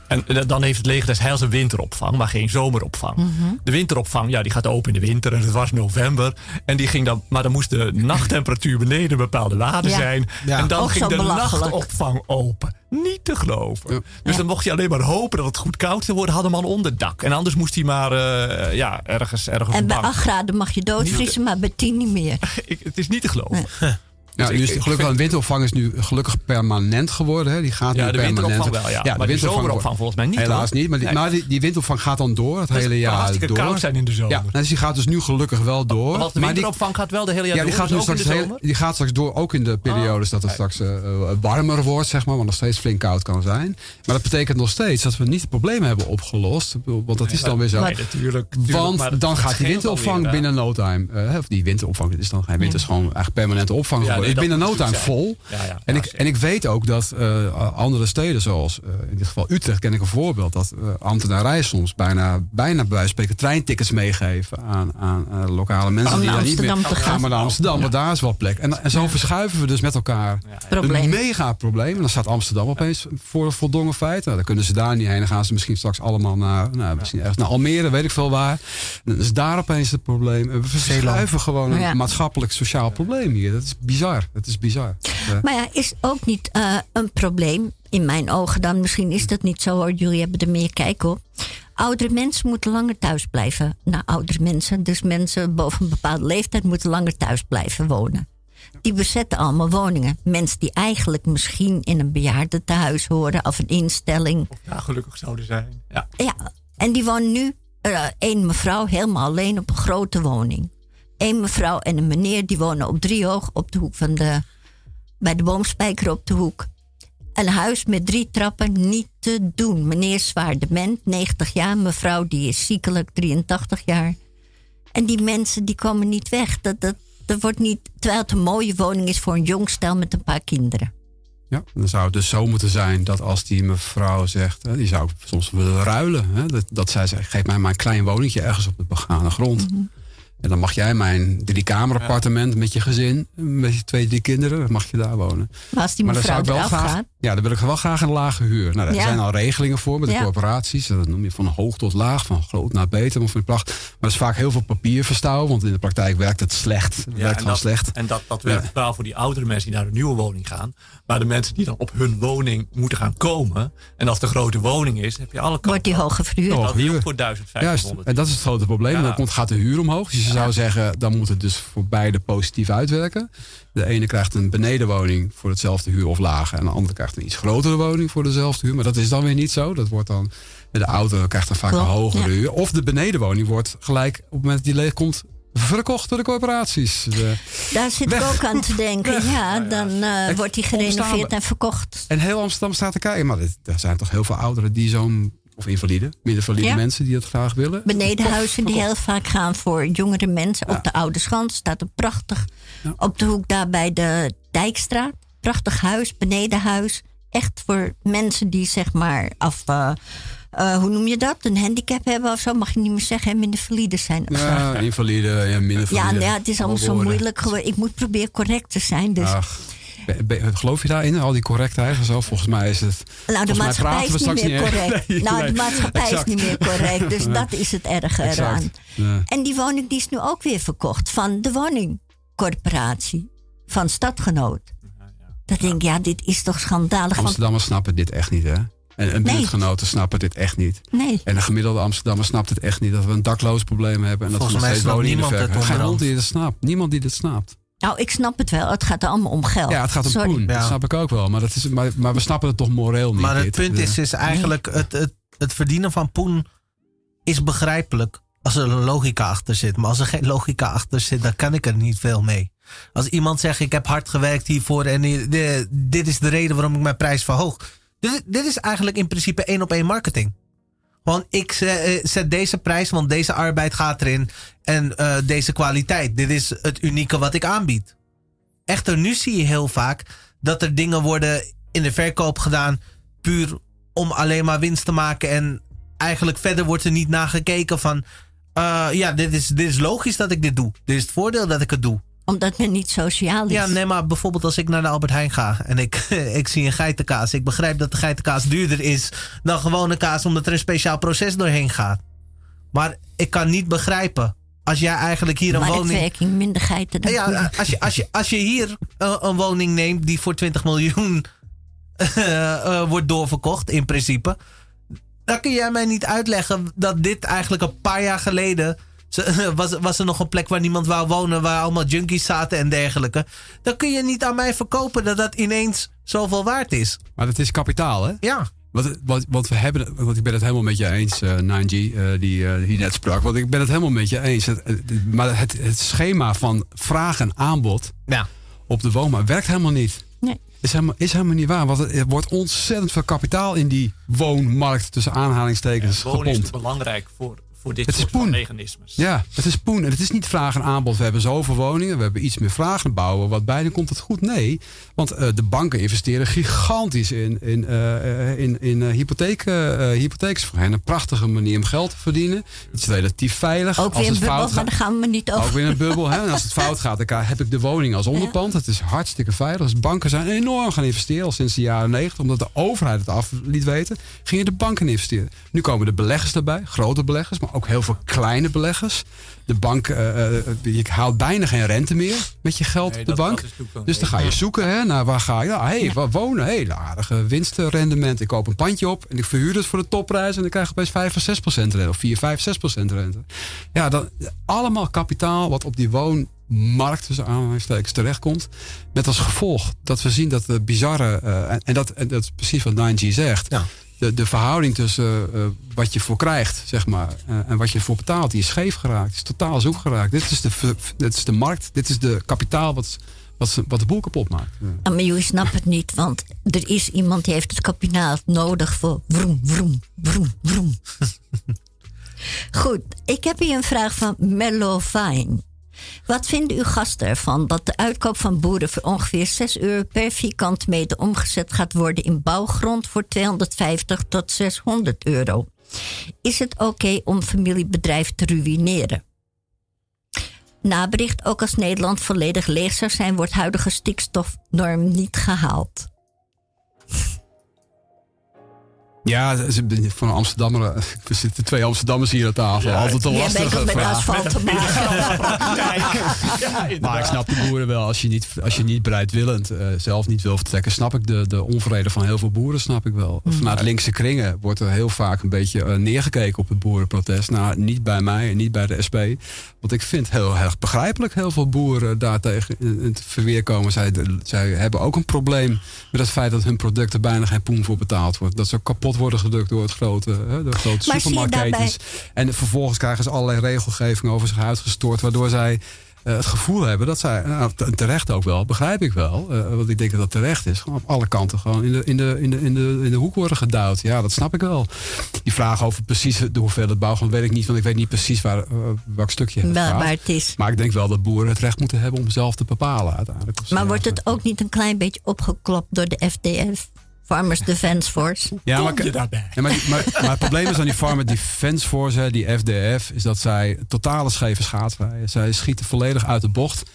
en eh, dan heeft het leger des heils een winteropvang, maar geen zomeropvang. De winteropvang, ja, die gaat open in de winter. En het was november. En die ging dan, maar dan moest de nachttemperatuur beneden een bepaalde waarde Ja. zijn. Ja. En dan Ook ging de nachtopvang open. Niet te geloven. Ja. Dus Ja. dan mocht je alleen maar hopen dat het goed koud zou worden. Had een man onderdak. En anders moest hij maar eh, ja, ergens, ergens en bij bank. 8 graden mag je doodvriezen, maar bij 10 niet meer. Ik, het is niet te geloven. Ja, nu is het gelukkig een winteropvang is nu gelukkig permanent geworden. Hè. Die gaat Ja, nu de permanent. winteropvang wel, ja. Maar zomeropvang wordt- volgens mij niet, Helaas hoor. niet. Maar, die, Nee. maar die, die winteropvang gaat dan door het hele jaar hartstikke door. koud zijn in de zomer. Ja, dus die gaat dus nu gelukkig wel door. Want de maar die, winteropvang gaat wel de hele jaar ja, die door, gaat, dus straks de heel- die gaat straks door, ook in de periodes dat het straks eh, eh, warmer wordt, zeg maar, want nog steeds flink koud kan zijn. Maar dat betekent nog steeds dat we niet het probleem hebben opgelost. Want dat is dan weer zo. Nee, natuurlijk. Want dan gaat die winteropvang binnen no time. eh, of die winteropvang, is dan geen winter, is gewoon eigenlijk permanente opvang geworden. Is binnen no time vol. Ja, ja, en, ja, ik, en ik weet ook dat eh, andere steden, zoals eh, in dit geval Utrecht, ken ik een voorbeeld. Dat uh, ambtenarij soms bijna, bijna bij wijze van spreken treintickets meegeven aan, aan eh, lokale mensen. Om die naar daar niet meer Amsterdam te gaan. maar naar Amsterdam, want daar is wel plek. En, en zo verschuiven we dus met elkaar een mega probleem. En dan staat Amsterdam opeens voor een voldongen feit. Nou, dan kunnen ze daar niet heen. Dan gaan ze misschien straks allemaal naar, nou, misschien ergens naar Almere, weet ik veel waar. Dan is daar opeens het probleem. We verschuiven gewoon een Ja. maatschappelijk sociaal probleem hier. Dat is bizar. Dat is bizar. Maar ja, is ook niet eh, een probleem in mijn ogen dan. Misschien is dat niet zo hoor. Jullie hebben er meer kijk op. Oudere mensen moeten langer thuis blijven. Nou, oudere mensen, dus mensen boven een bepaalde leeftijd moeten langer thuis blijven wonen. Die bezetten allemaal woningen. Mensen die eigenlijk misschien in een bejaardentehuis horen of een instelling. Ja, gelukkig zouden zijn. Ja. Ja, en die wonen nu, eh één mevrouw helemaal alleen op een grote woning. Eén mevrouw en een meneer die wonen op driehoog op de hoek van de. bij de boomspijker op de hoek. Een huis met drie trappen niet te doen. Meneer is zwaar dement, 90 jaar. Mevrouw die is ziekelijk, 83 jaar. En die mensen die komen niet weg. Dat, dat, dat wordt niet, terwijl het een mooie woning is voor een jong stel met een paar kinderen. Ja, dan zou het dus zo moeten zijn dat als die mevrouw zegt, die zou soms willen ruilen. Hè, dat, dat zij zegt, geef mij maar een klein woningje ergens op de begane grond. Mhm. En dan mag jij mijn driekamer appartement met je gezin, met je twee, drie kinderen, dan mag je daar wonen. Maar als die Maar dan mevrouw zou ik wel graag, gaat. ja, dan wil ik wel graag een lage huur. Nou, daar Ja. zijn al regelingen voor met de Ja. corporaties. Dat noem je van hoog tot laag, van groot naar beter, of van pracht. Maar dat is vaak heel veel papier verstouwen, want in de praktijk werkt het slecht. Het werkt en gewoon dat, slecht. En dat, dat werkt Ja. wel voor die oudere mensen die naar een nieuwe woning gaan. Maar de mensen die dan op hun woning moeten gaan komen. En als een grote woning is, heb je alle kanten. Wordt die. Oh. Dat Hoge huur. voor Juist, 1500. en dat is het grote probleem. Ja. Dan komt, gaat de huur omhoog. Dus je zou zeggen, dan moet het dus voor beide positief uitwerken. De ene krijgt een benedenwoning voor hetzelfde huur of lager. En de andere krijgt een iets grotere woning voor dezelfde huur. Maar dat is dan weer niet zo. Dat wordt dan, de auto krijgt dan vaak Klopt, een hogere ja. huur. Of de benedenwoning wordt gelijk op het moment dat die leeg komt verkocht door de corporaties. De- Daar zit ik ook aan te denken. Ja, dan eh, wordt die gerenoveerd en verkocht. en heel Amsterdam staat te kijken. Maar dit- er zijn toch heel veel ouderen die zo'n... Of invalide, minder valide Ja. mensen die dat graag willen. Benedenhuizen die heel vaak gaan voor jongere mensen. Op de Oude Schans staat een prachtig. Op de hoek daar bij de Dijkstraat. Prachtig huis, benedenhuis. Echt voor mensen die zeg maar af... eh, eh, hoe noem je dat? Een handicap hebben of zo. Mag je niet meer zeggen. En minder valide zijn. Ja, invalide, ja, minder Ja, valide. ja, het is allemaal zo moeilijk. Ik moet proberen correct te zijn. Dus Ach, geloof je daarin, al die correctheid en zo? Volgens mij is het. Nou, de maatschappij is niet meer correct. Nee, nou, nee. de maatschappij Exact. is niet meer correct. Dus dat is het erge Exact. eraan. Ja. En die woning die is nu ook weer verkocht van de woningcorporatie. Van Stadgenoot. Dat denk ik, ja, dit is toch schandalig. Want, Amsterdammers snappen dit echt niet, hè? En, en Nee. buurtgenoten snappen dit echt niet. nee, En de gemiddelde Amsterdammer snapt het echt niet dat we een dakloos probleem hebben. En dat we nog steeds woningen in de verkoop. Geen hond die dit snapt. Niemand die dit snapt. Nou, ik snap het wel. Het gaat er allemaal om geld. Ja, het gaat om Sorry. poen. Ja. Dat snap ik ook wel. Maar, dat is, maar, maar we snappen het toch moreel niet. Maar het dit. punt is, is eigenlijk het, het, het verdienen van poen is begrijpelijk als er een logica achter zit. Maar als er geen logica achter zit, dan kan ik er niet veel mee. Als iemand zegt, ik heb hard gewerkt hiervoor en dit is de reden waarom ik mijn prijs verhoog. Dit, dit is eigenlijk in principe één op één marketing. Want ik zet, eh, zet deze prijs, want deze arbeid gaat erin. En eh, deze kwaliteit. Dit is het unieke wat ik aanbied. Echter, nu zie je heel vaak dat er dingen worden in de verkoop gedaan. puur om alleen maar winst te maken. En eigenlijk verder wordt er niet naar gekeken van. eh, ja, dit is, dit is logisch dat ik dit doe. Dit is het voordeel dat ik het doe. Omdat men niet sociaal is. Ja, nee, maar bijvoorbeeld als ik naar de Albert Heijn ga en ik, ik zie een geitenkaas. Ik begrijp dat de geitenkaas duurder is dan gewone kaas omdat er een speciaal proces doorheen gaat. Maar ik kan niet begrijpen als jij eigenlijk hier een woning... Geiten dan. Ja, als je, als, je, als je hier een woning neemt die voor 20 miljoen eh, wordt doorverkocht, in principe. Dan kun jij mij niet uitleggen dat dit eigenlijk een paar jaar geleden was, was er nog een plek waar niemand wou wonen, waar allemaal junkies zaten en dergelijke. Dan kun je niet aan mij verkopen dat dat ineens zoveel waard is. Maar dat is kapitaal, hè? Ja. Want, want, want we hebben, want ik ben het helemaal met je eens, eh 9G, eh, die, eh, die net sprak. Want ik ben het helemaal met je eens. Het, het- maar het, het schema van vraag en aanbod Ja. op de woonmarkt werkt helemaal niet. Nee. Is helemaal, is helemaal niet waar. Want er wordt ontzettend veel kapitaal in die woonmarkt tussen aanhalingstekens Wonen is gepompt. te belangrijk voor, voor dit Het is soort van poen. mechanismes. Ja, het is poen. En het is niet vraag en aanbod. We hebben zoveel woningen. We hebben iets meer vraag. Dan bouwen we wat bij. Dan komt het goed. Nee. Want eh, de banken investeren gigantisch in, in, eh, eh, in, in eh, hypotheek, hen. Een prachtige manier om geld te verdienen. Het is relatief veilig. Ook weer een het bubbel, fout maar gaat- daar gaan we niet over. ook weer een bubbel. Hè? En als het fout gaat, dan heb ik de woning als onderpand. Het is hartstikke veilig. Dus banken zijn enorm gaan investeren al sinds de jaren 90. Omdat de overheid het af liet weten, gingen de banken investeren. Nu komen de beleggers erbij. Grote beleggers, maar ook heel veel kleine beleggers. De bank, eh, je haalt bijna geen rente meer met je geld Nee, op de dat- bank. dat dus dan ga je zoeken hè, naar waar ga je. Ja, hey, waar wonen? Hey, een aardige winstrendement. Ik koop een pandje op en ik verhuur het voor de topprijs. En dan krijg ik opeens 5 of 6 procent rente. Of 4, 5, 6 procent rente. Ja, dan, allemaal kapitaal wat op die woonmarkt tussen aanhalingstekens terechtkomt. Met als gevolg dat we zien dat de bizarre... eh, en, en, dat, en dat is precies wat 9G zegt. Ja. De, de verhouding tussen eh, wat je voor krijgt, zeg maar, eh, en wat je voor betaalt, die is scheef geraakt. Die is totaal zoek geraakt. Dit is de, dit is de markt, dit is de kapitaal wat, wat, ze- wat de boel kapot maakt. Ja. Ja, maar jullie snappen het niet, want er is iemand die heeft het kapitaal nodig voor vroom, vroom, vroom, vroom. Goed, ik heb hier een vraag van Mellow Fine. Wat vinden uw gasten ervan dat de uitkoop van boeren voor ongeveer 6 euro per vierkante meter omgezet gaat worden in bouwgrond voor 250 tot 600 euro? Is het oké om familiebedrijf te ruïneren? Nabericht, ook als Nederland volledig leeg zou zijn, wordt huidige stikstofnorm niet gehaald. Ja, van Amsterdammer. Er zitten twee Amsterdammers hier aan tafel. Altijd een lastige met vraag. asfalt te maken. Maar ik snap de boeren wel. Als je niet, als je niet bereidwillend eh, zelf niet wil vertrekken, snap ik de, de onvrede van heel veel boeren. Snap ik wel. Vanuit linkse kringen wordt er heel vaak een beetje eh, neergekeken op het boerenprotest. Nou, niet bij mij en niet bij de SP. Want ik vind heel erg begrijpelijk heel veel boeren daartegen in in het verweer komen. Zij, zij hebben ook een probleem met het feit dat hun producten bijna geen poen voor betaald wordt. Dat ze kapot worden gedrukt door het grote, hè, de grote supermarktketens. En vervolgens krijgen ze allerlei regelgeving over zich uitgestort, waardoor zij eh, het gevoel hebben dat zij, nou, te- terecht ook wel, begrijp ik wel, eh, want ik denk dat dat terecht is, gewoon op alle kanten gewoon in de, in, de, in, de, in, de, in de hoek worden gedouwd. Ja, dat snap ik wel. Die vraag over precies de hoeveelheid bouwgrond weet ik niet, want ik weet niet precies waar, eh, welk stukje het Wel gaat. waar het is. Maar ik denk wel dat boeren het recht moeten hebben om zelf te bepalen uiteindelijk. ze Maar wordt het ook niet een klein beetje opgeklopt door de FDF? Farmers Defence Force. Ja, maar, Kom je daarbij? Ja, maar, maar, maar het probleem is aan die Farmer Defense Force, hè, die FDF, is dat zij totale scheve schaats rijden. Zij schieten volledig uit de bocht.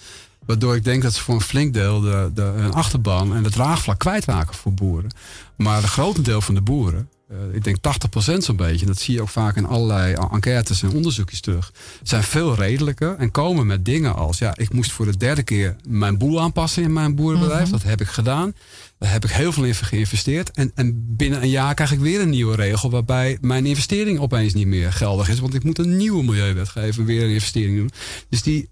Waardoor ik denk dat ze voor een flink deel de, de, hun achterban en de draagvlak kwijtraken voor boeren. Maar een groot deel van de boeren, eh, ik denk 80% zo'n beetje, en dat zie je ook vaak in allerlei en- enquêtes en onderzoekjes terug, zijn veel redelijker en komen met dingen als: ja, ik moest voor de derde keer mijn boel aanpassen in mijn boerenbedrijf. Dat heb ik gedaan. Daar heb ik heel veel in geïnvesteerd. En, en binnen een jaar krijg ik weer een nieuwe regel waarbij mijn investering opeens niet meer geldig is. Want ik moet een nieuwe milieuwetgeving weer een investering doen. Dus die,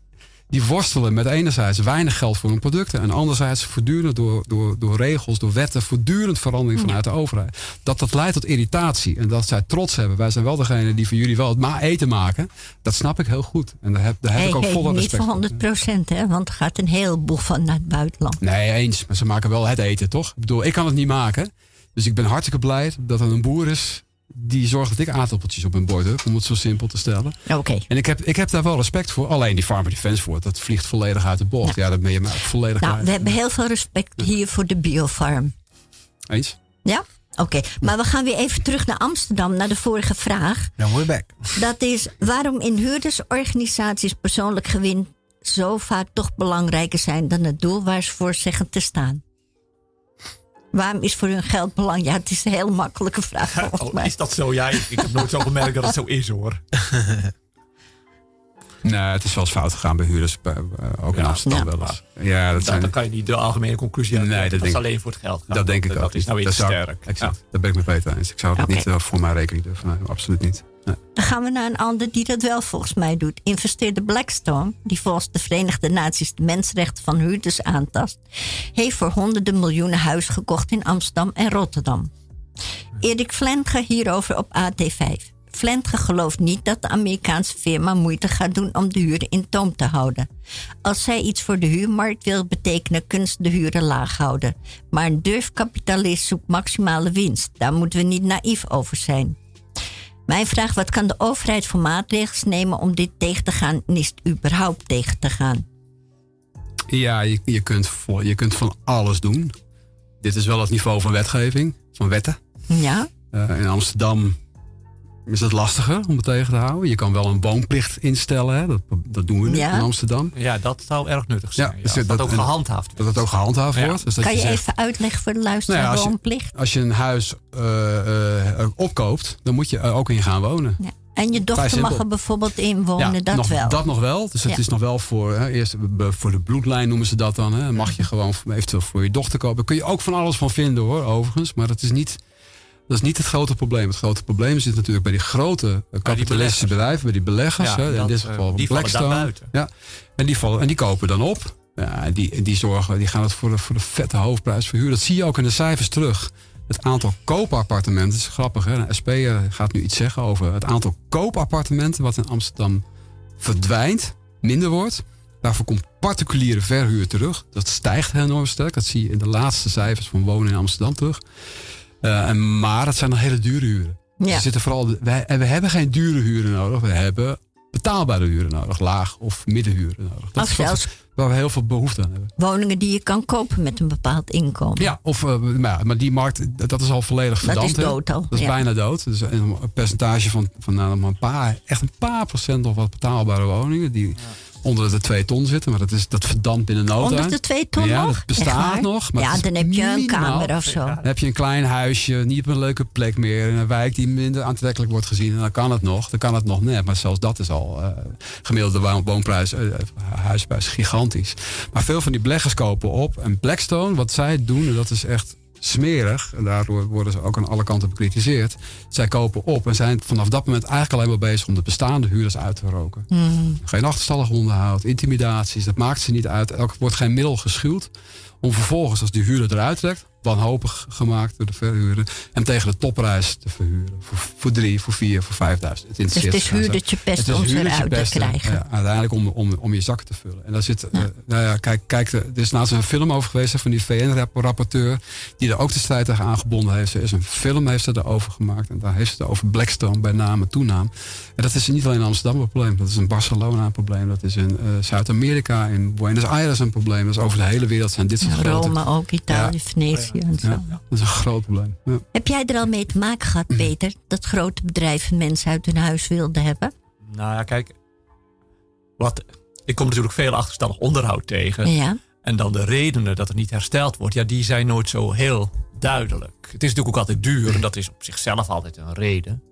die worstelen met enerzijds weinig geld voor hun producten. En anderzijds voortdurend door, door, door regels, door wetten, voortdurend verandering vanuit de overheid. Dat dat leidt tot irritatie. En dat zij trots hebben. Wij zijn wel degene die voor jullie wel het maar eten maken. Dat snap ik heel goed. En daar heb, daar heb ik ook volle niet respect voor voor. 100 procent, hè? Want er gaat een heleboel van naar het buitenland. Nee, eens. Maar ze maken wel het eten, toch? Ik bedoel, ik kan het niet maken. Dus ik ben hartstikke blij dat er een boer is die zorgt dat ik aardappeltjes op mijn bord heb. Om het zo simpel te stellen. Oké. En ik heb, ik heb daar wel respect voor. Alleen die Farmer Defense voor, dat vliegt volledig uit de bocht. Ja, dat ben je ook volledig Nou, kwijt. we hebben heel veel respect hier voor de biofarm. Eens? Ja? Oké. Maar we gaan weer even terug naar Amsterdam, naar de vorige vraag. Dan we're back. Dat is waarom in huurdersorganisaties persoonlijk gewin zo vaak toch belangrijker zijn dan het doel waar ze voor zeggen te staan. Waarom is voor hun geld belangrijk? Ja, het is een hele makkelijke vraag volgens Oh, mij. is dat zo? Ja, ik, ik heb nooit zo gemerkt dat het zo is hoor. Nee, het is wel eens fout gegaan bij huurders. bij- eh, ook in Ja. Amsterdam Ja. wel eens. Ja, dat Dan, zijn... dan kan je niet de algemene conclusie Nee, uit. dat dat is alleen voor het geld. gaat. Dat denk ik ook. Dat is nou iets zou- sterk. Exact. Daar ben ik met Peter eens. Ik zou dat niet eh, voor mijn rekening durven. Nee, absoluut niet. Dan gaan we naar een ander die dat wel volgens mij doet. Investeerde Blackstone, die volgens de Verenigde Naties de mensenrechten van huurders aantast, heeft voor honderden miljoenen huis gekocht in Amsterdam en Rotterdam. Erik Flentge hierover op AT5. Flentge gelooft niet dat de Amerikaanse firma moeite gaat doen om de huren in toom te houden. Als zij iets voor de huurmarkt wil betekenen, kunnen ze de huren laag houden. Maar een durfkapitalist zoekt maximale winst. Daar moeten we niet naïef over zijn. Mijn vraag: wat kan de overheid voor maatregelen nemen om dit tegen te gaan en is het überhaupt tegen te gaan? Ja, je, je, kunt, voor, je kunt van alles doen. Dit is wel het niveau van wetgeving, van wetten. Ja. Uh, in Amsterdam is het lastiger om het tegen te houden. Je kan wel een woonplicht instellen. Hè? Dat, dat doen we nu Ja. in Amsterdam. Ja, dat zou erg nuttig zijn. Ja, Ja, dus dat, dat- ook gehandhaafd Dat het ook gehandhaafd Ja. wordt. Dus dat kan je, zegt, even uitleggen voor de luisteraar Nou ja, als je- woonplicht? Als je een huis eh, eh, opkoopt, dan moet je er ook in gaan wonen. Ja. En je dochter mag er bijvoorbeeld in wonen, dat nog, wel. Dat nog wel. Dus het Ja. is nog wel voor, hè, eerst voor de bloedlijn noemen ze dat dan. Hè. Mag je gewoon eventueel voor je dochter kopen. Daar kun je ook van alles van vinden hoor, overigens. Maar dat is niet, dat is niet het grote probleem. Het grote probleem zit natuurlijk bij die grote eh, kapitalistische bedrijven, bij die beleggers. Ja, hè, in dit eh, geval die Blackstone. buiten. Ja. En, die vallen, en die kopen dan op. Ja, die, die zorgen, die gaan het voor de, voor de vette hoofdprijs verhuren. Dat zie je ook in de cijfers terug. Het aantal koopappartementen, dat is grappig hè. De SP eh, gaat nu iets zeggen over het aantal koopappartementen wat in Amsterdam verdwijnt, minder wordt. Daarvoor komt particuliere verhuur terug. Dat stijgt enorm sterk. Dat zie je in de laatste cijfers van wonen in Amsterdam terug. Eh, maar het zijn nog hele dure huren. Ja. Zitten vooral, wij, en we hebben geen dure huren nodig. We hebben betaalbare huren nodig. Laag of middenhuren nodig. Dat Of is zelfs waar we heel veel behoefte aan hebben. woningen die je kan kopen met een bepaald inkomen. Ja, of, eh, maar, die markt, dat is al volledig dat verdampt. is hè. dood al. Dat is ja. bijna dood. Dus een percentage van, van nou, een paar, echt een paar procent nog wat betaalbare woningen. Die onder de twee ton zitten. Maar dat, is, dat verdampt binnen no Onder de twee ton Ja, nog? dat bestaat nog, maar ja, dan heb je een kamer of zo. Dan heb je een klein huisje, niet op een leuke plek meer. In een wijk die minder aantrekkelijk wordt gezien. En dan kan het nog. Dan kan het nog net. Maar zelfs dat is al eh, gemiddelde wo- woonprijs, eh, huisprijs gigantisch. Maar veel van die beleggers kopen op. En Blackstone, wat zij doen, en dat is echt smerig. En daardoor worden ze ook aan alle kanten bekritiseerd. Zij kopen op en zijn vanaf dat moment eigenlijk alleen maar bezig om de bestaande huurders uit te roken. Hmm. Geen achterstallig onderhoud, intimidaties, dat maakt ze niet uit. Er wordt geen middel geschuwd om vervolgens, als die huurder eruit trekt, wanhopig gemaakt door de verhuurder, hem tegen de topprijs te verhuren. Voor, voor drie, voor vier, voor vijfduizend. Het Dus het is huurdertje Het pest om eruit te krijgen. ja, uiteindelijk om, om, om je zakken te vullen. En daar zit, eh, nou ja, kijk, kijk er is laatst een film over geweest van die VN-rapporteur, die er ook de strijd tegen aangebonden heeft. Ze is een film heeft ze erover gemaakt. En daar heeft ze het over Blackstone bij naam en toenaam. En dat is niet alleen in Amsterdam een probleem. Dat is Barcelona een probleem. Dat is in eh, Zuid-Amerika, in Buenos Aires een probleem. Dat is over de hele wereld zijn dit soort grote... Rome ook, Italië, Venetië en zo. Ja, dat is een groot probleem. Ja. Heb jij er al mee te maken gehad, Mm. Peter? Dat grote bedrijven mensen uit hun huis wilden hebben? Nou ja, kijk. Wat, ik kom natuurlijk veel achterstallig onderhoud tegen. Ja. En dan de redenen dat het niet hersteld wordt, ja, die zijn nooit zo heel duidelijk. Het is natuurlijk ook altijd duur en dat is op zichzelf altijd een reden.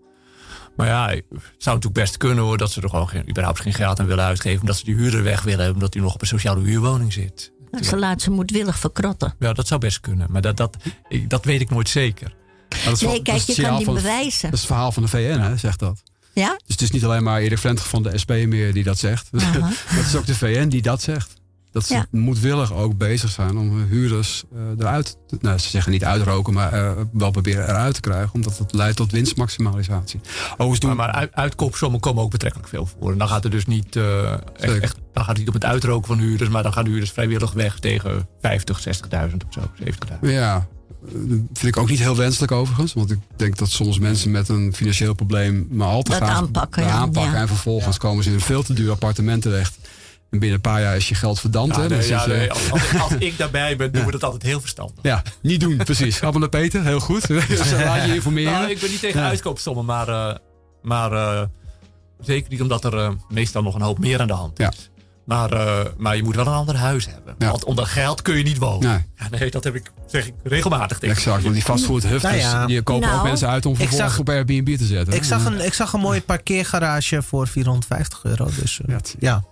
Maar ja, het zou natuurlijk best kunnen hoor dat ze er gewoon geen, überhaupt geen geld aan willen uitgeven. Omdat ze die huurder weg willen hebben, omdat hij nog op een sociale huurwoning zit. Nou, Ze laten ze moedwillig verkrotten. Ja, dat zou best kunnen. Maar dat, dat, ik, dat weet ik nooit zeker. Maar dat is wel- Nee, dat kijk, is het je kan die bewijzen. Dat is het verhaal van de VN, hè, zegt dat. Ja? Dus het is niet alleen maar Erik Vlenter van de SP meer die dat zegt. Het is ook de VN die dat zegt. Dat ze Ja. moedwillig ook bezig zijn om huurders eh, eruit, te, nou, ze zeggen niet uitroken, maar eh, wel proberen eruit te krijgen. Omdat het leidt tot winstmaximalisatie. Overigens doen, Maar, maar uit, uitkoopsommen komen ook betrekkelijk veel voor. En dan gaat het dus niet, eh, echt, echt, dan gaat het niet om het uitroken van huurders, maar dan gaan de huurders vrijwillig weg tegen 50, 60.000 of zo, 70.000. Ja, eh, vind ik ook niet heel wenselijk overigens. Want ik denk dat soms mensen met een financieel probleem maar al te Dat graag aanpakken, ja. aanpakken. Ja. En vervolgens komen ze in een veel te duur appartement terecht. En binnen een paar jaar is je geld verdampt. Ja, hè? Dan nee, zit ja, je- nee, als, als, als ik daarbij ben, doen we dat altijd heel verstandig. Ja, niet doen, precies. Appel naar Peter, heel goed. Dus laat je informeren. Nou, ik ben niet tegen Ja. uitkoopsommen, maar, eh, maar eh, zeker niet omdat er eh, meestal nog een hoop meer aan de hand is. Maar, eh, maar je moet wel een ander huis hebben. Ja. Want onder geld kun je niet wonen. Nee. Ja, nee, dat heb ik, zeg ik regelmatig tegen Exact, want die fastfoodhufters, Nou ja. die kopen Nou, ook mensen uit om vervolgens zag- op Airbnb te zetten. Ik zag, een, ik zag een mooie parkeergarage voor 450 euro. Dus eh, Ja.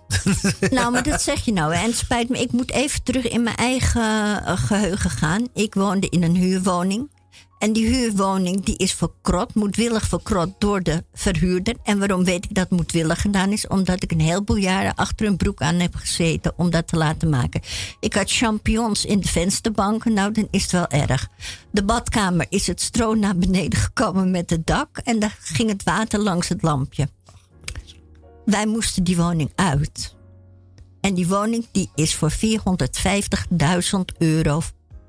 Nou, maar dat zeg je nou. hè. En het spijt me, ik moet even terug in mijn eigen eh, geheugen gaan. Ik woonde in een huurwoning. En die huurwoning die is verkrot, moedwillig verkrot door de verhuurder. En waarom weet ik dat moedwillig gedaan is? Omdat ik een heleboel jaren achter een broek aan heb gezeten om dat te laten maken. Ik had champignons in de vensterbanken, nou dan is het wel erg. De badkamer is het stro naar beneden gekomen met het dak en dan ging het water langs het lampje. Wij moesten die woning uit. En die woning die is voor 450.000 euro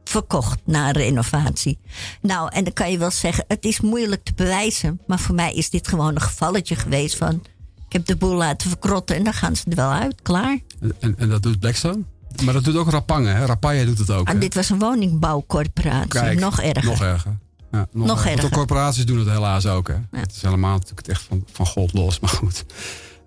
verkocht na een renovatie. Nou, en dan kan je wel zeggen, het is moeilijk te bewijzen. Maar voor mij is dit gewoon een gevalletje geweest van... ik heb de boel laten verkrotten en dan gaan ze er wel uit, klaar. En, en dat doet Blackstone? Maar dat doet ook Rapange, hè? Rapaille doet het ook. En hè? dit was een woningbouwcorporatie, Kijk, nog erger. Nog erger. Ja, nog, Nog erger. Want erger. De corporaties doen het helaas ook. Hè? Het is helemaal natuurlijk echt van, van God los, maar goed.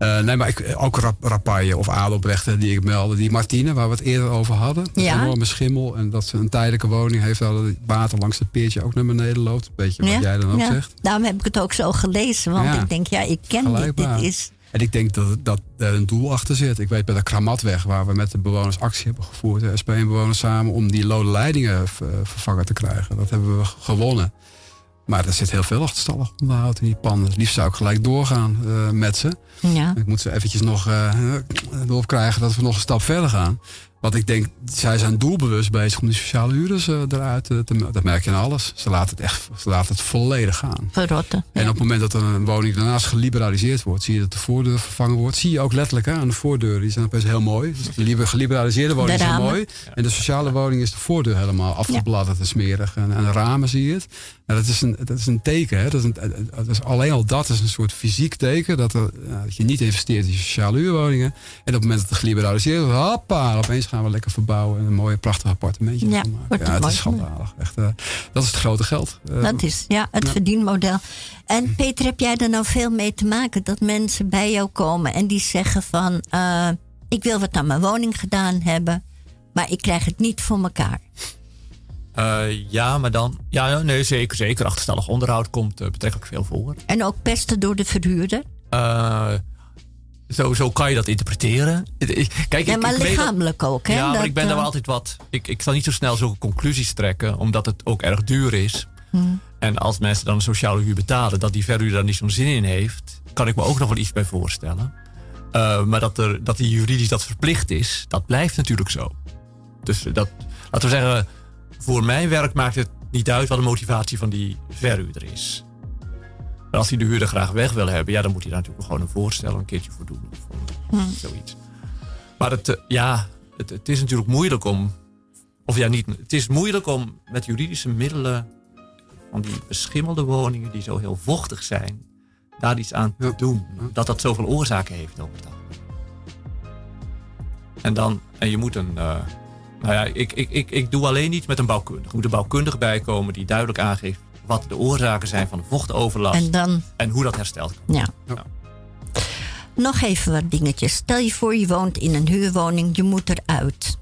Eh, nee, maar ik, ook rap, Rapaille of Adelbrecht die ik meldde. Die Martine, waar we het eerder over hadden. Met Ja. enorme schimmel. En dat ze een tijdelijke woning heeft. Dat het water langs het peertje ook naar beneden loopt. Een beetje wat jij dan ook ja. zegt. Daarom heb ik het ook zo gelezen. Want ik denk, ja, ik ken dit. Is... En ik denk dat, dat er een doel achter zit. Ik weet bij de Kramatweg, waar we met de bewoners actie hebben gevoerd. De SP1-bewoners samen om die lode leidingen vervangen te krijgen. Dat hebben we gewonnen. Maar er zit heel veel achterstallig onderhoud in die panden. Het liefst zou ik gelijk doorgaan eh, met ze. Ja. Ik moet ze eventjes nog eh erop krijgen dat we nog een stap verder gaan. Want ik denk, zij zijn doelbewust bezig om die sociale huurders eh, eruit te, Dat merk je aan alles. Ze laten het echt ze laten het volledig gaan. Verrotten. En op het moment dat een woning daarnaast geliberaliseerd wordt, zie je dat de voordeur vervangen wordt. Zie je ook letterlijk hè, aan de voordeur. Die zijn opeens heel mooi. Dus de liber- geliberaliseerde woning is heel mooi. En de sociale woning is de voordeur helemaal afgebladderd en smerig. En, en de ramen zie je het. En dat, is een, dat is een teken. Hè. Dat, is een, dat is alleen al dat is een soort fysiek teken. Dat, er, ja, dat je niet investeert in sociale huurwoningen. En op het moment dat het geliberaliseerd wordt, hoppa, opeens gaan we lekker verbouwen. En een mooi prachtig appartementje Ja, maken. wordt Ja, het is schandalig. Echt, eh, dat is het grote geld. Eh, Dat is ja, het verdienmodel. En Peter, heb jij er nou veel mee te maken dat mensen bij jou komen en die zeggen van eh, ik wil wat aan mijn woning gedaan hebben, maar ik krijg het niet voor elkaar. Eh, ja, maar dan. Ja, nee, zeker. Zeker. Achterstallig onderhoud komt eh, betrekkelijk veel voor. En ook pesten door de verhuurder. Eh, zo, zo kan je dat interpreteren. Ik- Kijk, Ja, ik, maar ik dat- lichamelijk ook, hè? Ja, maar ik ben daar wel altijd wat. Ik, ik zal niet zo snel zulke conclusies trekken, omdat het ook erg duur is. Hmm. En als mensen dan een sociale huur betalen, dat die verhuurder daar niet zo'n zin in heeft, kan ik me ook nog wel iets bij voorstellen. Maar dat, er, dat die juridisch dat verplicht is, dat blijft natuurlijk zo. Dus dat, laten we zeggen, voor mijn werk maakt het niet uit wat de motivatie van die verhuurder is. Maar als hij de huurder graag weg wil hebben, ja, dan moet hij daar natuurlijk gewoon een voorstel een keertje voor doen. Of eh, zoiets. Maar het, eh, ja, het, het is natuurlijk moeilijk om. Of ja, niet. Het is moeilijk om met juridische middelen. van die beschimmelde woningen die zo heel vochtig zijn. daar iets aan te doen. Dat dat zoveel oorzaken heeft over het algemeen. En dan. En je moet een. eh, nou ja, ik, ik, ik, ik doe alleen niet met een bouwkundige. Er moet een bouwkundige bijkomen die duidelijk aangeeft. wat de oorzaken zijn van de vochtoverlast. En En, dan, hoe dat hersteld kan ja. Ja. Nog even wat dingetjes. Stel je voor, je woont in een huurwoning, je moet eruit.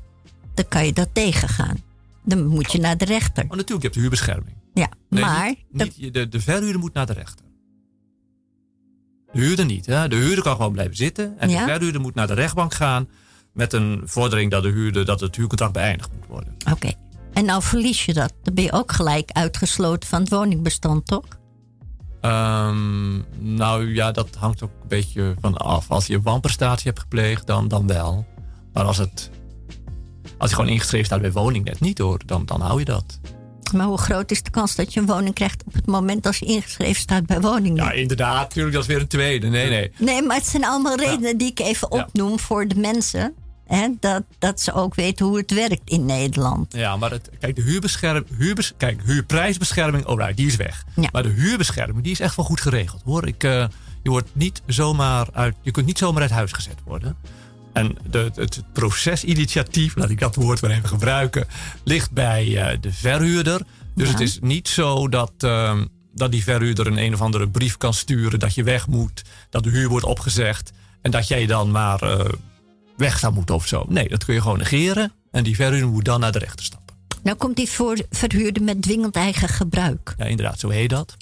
Dan kan je dat tegengaan. Dan moet je naar de rechter. Maar natuurlijk, je hebt de huurbescherming. Ja, Nee, maar niet- de, de verhuurder moet naar de rechter. De huurder niet. Hè? De huurder kan gewoon blijven zitten. En Ja? de verhuurder moet naar de rechtbank gaan. Met een vordering dat, de huurder, dat het huurcontract beëindigd moet worden. Oké. En nou verlies je dat. Dan ben je ook gelijk uitgesloten van het woningbestand, toch? Ehm, nou ja, dat hangt ook een beetje van af. Als je een wanprestatie hebt gepleegd, dan, dan wel. Maar als, het, als je gewoon ingeschreven staat bij woningnet, niet hoor, dan, dan hou je dat. Maar hoe groot is de kans dat je een woning krijgt op het moment als je ingeschreven staat bij woningnet? Ja, inderdaad, natuurlijk, dat is weer een tweede. Nee, nee. Nee, maar het zijn allemaal redenen die ik even Ja. opnoem voor de mensen. Hè, dat, dat ze ook weten hoe het werkt in Nederland. Ja, maar het, kijk, de huurbescherm, huurbes, kijk, huurprijsbescherming, alright, die is weg. Ja. Maar de huurbescherming, die is echt wel goed geregeld, hoor. Ik, eh, je, wordt niet zomaar uit, je kunt niet zomaar uit huis gezet worden. En de, het procesinitiatief, laat ik dat woord maar even gebruiken, ligt bij eh, de verhuurder. Dus Ja. het is niet zo dat, ehm, dat die verhuurder een een of andere brief kan sturen dat je weg moet, dat de huur wordt opgezegd en dat jij dan maar eh, weg zou moeten of zo. Nee, dat kun je gewoon negeren en die verhuurder moet dan naar de rechter stappen. Nou komt die voor verhuurder met dwingend eigen gebruik. Ja, inderdaad, zo heet dat.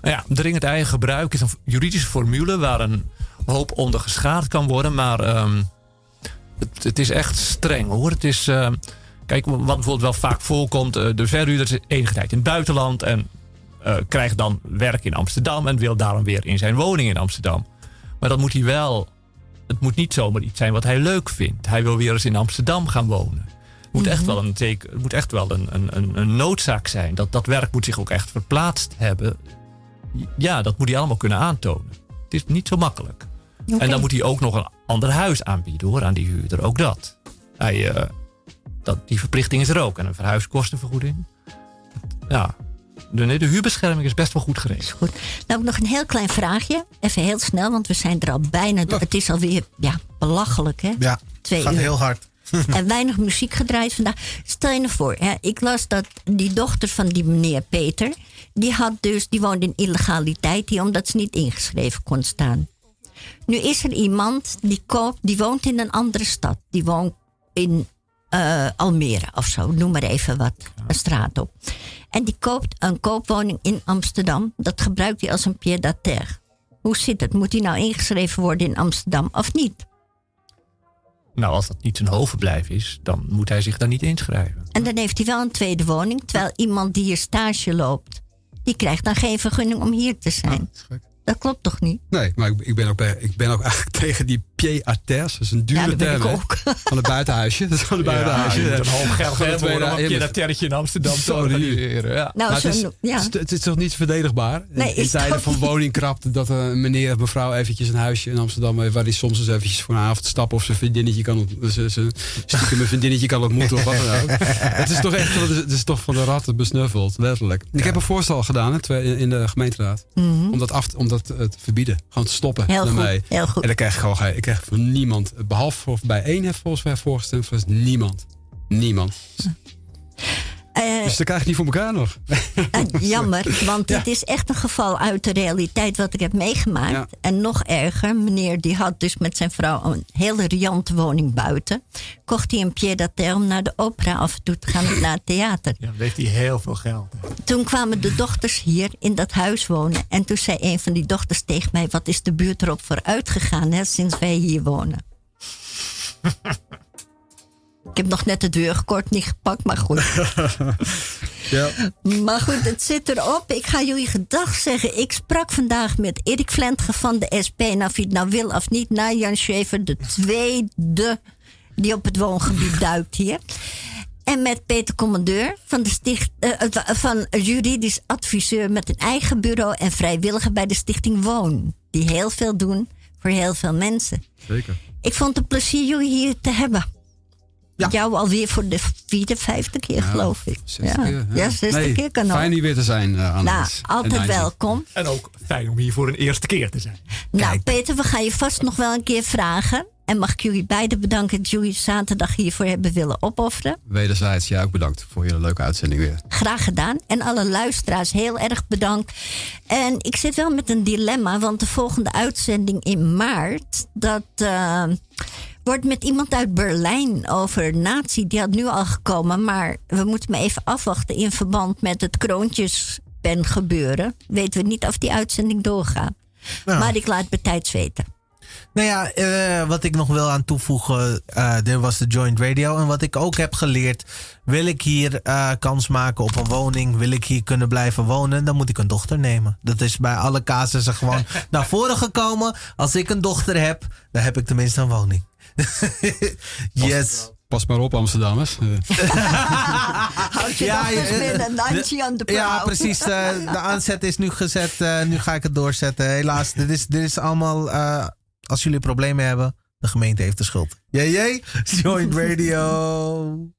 Nou ja, dringend eigen gebruik is een juridische formule waar een hoop onder geschaad kan worden. Maar ehm, het, het is echt streng hoor. Het is, kijk, Kijk, wat bijvoorbeeld wel vaak voorkomt, eh, de verhuurder is enige tijd in het buitenland en eh, krijgt dan werk in Amsterdam en wil daarom weer in zijn woning in Amsterdam. Maar dat moet hij wel, het moet niet zomaar iets zijn wat hij leuk vindt. Hij wil weer eens in Amsterdam gaan wonen. Het moet echt wel een, teken, het moet echt wel een, een, een, een noodzaak zijn. Dat, dat werk moet zich ook echt verplaatst hebben. Ja, dat moet hij allemaal kunnen aantonen. Het is niet zo makkelijk. En dan moet hij ook nog een ander huis aanbieden hoor, aan die huurder. Ook dat. Hij, eh, dat die verplichting is er ook. En een verhuiskostenvergoeding. Ja, de, nee, de huurbescherming is best wel goed geregeld. Goed. Nou, nog een heel klein vraagje. Even heel snel, want we zijn er al bijna door. Het is alweer ja, belachelijk, hè? Ja, Twee gaat uur. heel hard. en weinig muziek gedraaid vandaag. Stel je nou voor, hè, ik las dat die dochter van die meneer Peter, die had dus, die woonde in illegaliteit hier omdat ze niet ingeschreven kon staan. Nu is er iemand die koopt, die woont in een andere stad. Die woont in eh, Almere of zo, noem maar even wat, een straat op. En die koopt een koopwoning in Amsterdam. Dat gebruikt hij als een pied-à-terre. Hoe zit het? Moet hij nou ingeschreven worden in Amsterdam of niet? Nou, als dat niet zijn hoofdverblijf is, dan moet hij zich daar niet inschrijven. En dan heeft hij wel een tweede woning. Terwijl iemand die hier stage loopt, die krijgt dan geen vergunning om hier te zijn. Dat gek. Dat klopt toch niet? Nee, maar ik, ik, ben ook, ik ben ook eigenlijk tegen die pied à terre. Dat is een Ja, dure ik term. ook. Van het buitenhuisje. Dat is van het buitenhuisje. een hoop geld Van de hebben tweede- om een ja, terretje in Amsterdam te Sorry. organiseren. Ja. Nou, het, is, ja. het, is, toch niet verdedigbaar? Nee, in tijden van woningkrapte dat een meneer of mevrouw eventjes een huisje in Amsterdam heeft waar hij soms eens eventjes voor een avond stappen of zijn vriendinnetje kan zijn- zijn- stiekem een vriendinnetje kan ontmoeten of wat dan ook. Het is toch echt, het is, toch van de ratten besnuffeld, letterlijk. Ik heb een voorstel gedaan hè, in de gemeenteraad om dat af te, om dat eh, te verbieden, gewoon te stoppen Mhm. Heel goed, daarmee. heel goed. En dan krijg ik gewoon geen- ik van niemand, behalve voor, bij één heeft volgens mij voorgestemd, was niemand. Niemand. Dus dat krijg ik niet voor elkaar nog. eh, jammer, want dit is echt een geval uit de realiteit wat ik heb meegemaakt. Ja. En nog erger, meneer die had dus met zijn vrouw een hele riante woning buiten. Kocht hij een pied-à-terre om naar de opera af en toe te gaan naar het theater. Ja, dan heeft hij heel veel geld. Toen kwamen de dochters hier in dat huis wonen. En toen zei een van die dochters tegen mij: Wat is de buurt erop vooruit gegaan hè, sinds wij hier wonen? Ik heb nog net de deur kort niet gepakt, maar goed. Ja. Maar goed, het zit erop. Ik ga jullie gedag zeggen. Ik sprak vandaag met Erik Vlentge van de SP. En of het nou wil of niet, na Jan Schever, de tweede die op het woongebied duikt hier. En met Peter Commandeur van, de sticht, eh, van juridisch adviseur met een eigen bureau en vrijwilliger bij de Stichting Woon. Die heel veel doen voor heel veel mensen. Zeker. Ik vond het een plezier jullie hier te hebben. Ja. Jou alweer voor de vierde, vijfde keer, geloof ik. Zesde ja. keer, ja, zesde Nee, keer kan ook. Fijn hier weer te zijn, uh, Nou, altijd welkom. En ook fijn om hier voor een eerste keer te zijn. Nou, Peter, we gaan je vast nog wel een keer vragen. En mag ik jullie beiden bedanken dat jullie zaterdag hiervoor hebben willen opofferen. Wederzijds, jij ook bedankt voor je leuke uitzending weer. Graag gedaan. En alle luisteraars heel erg bedankt. En ik zit wel met een dilemma, want de volgende uitzending in maart... dat eh, wordt met iemand uit Berlijn over nazi. Die had nu al gekomen, maar we moeten me even afwachten... in verband met het kroontjespen gebeuren. Weten we niet of die uitzending doorgaat. Ja. Maar ik laat het tijds weten. Nou ja, eh, wat ik nog wil aan toevoegen, dit was de Joint Radio. En wat ik ook heb geleerd, wil ik hier eh, kans maken op een woning, wil ik hier kunnen blijven wonen, dan moet ik een dochter nemen. Dat is bij alle casussen gewoon naar voren gekomen. Als ik een dochter heb, dan heb ik tenminste een woning. yes. Pas maar op, Amsterdammers. Eh, Houd je Ja, eh, een handje aan de Ja, precies. eh, de aanzet is nu gezet. eh, nu ga ik het doorzetten. Helaas, dit is, dit is allemaal. eh, als jullie problemen hebben, de gemeente heeft de schuld. Jee, jee. Joint Radio.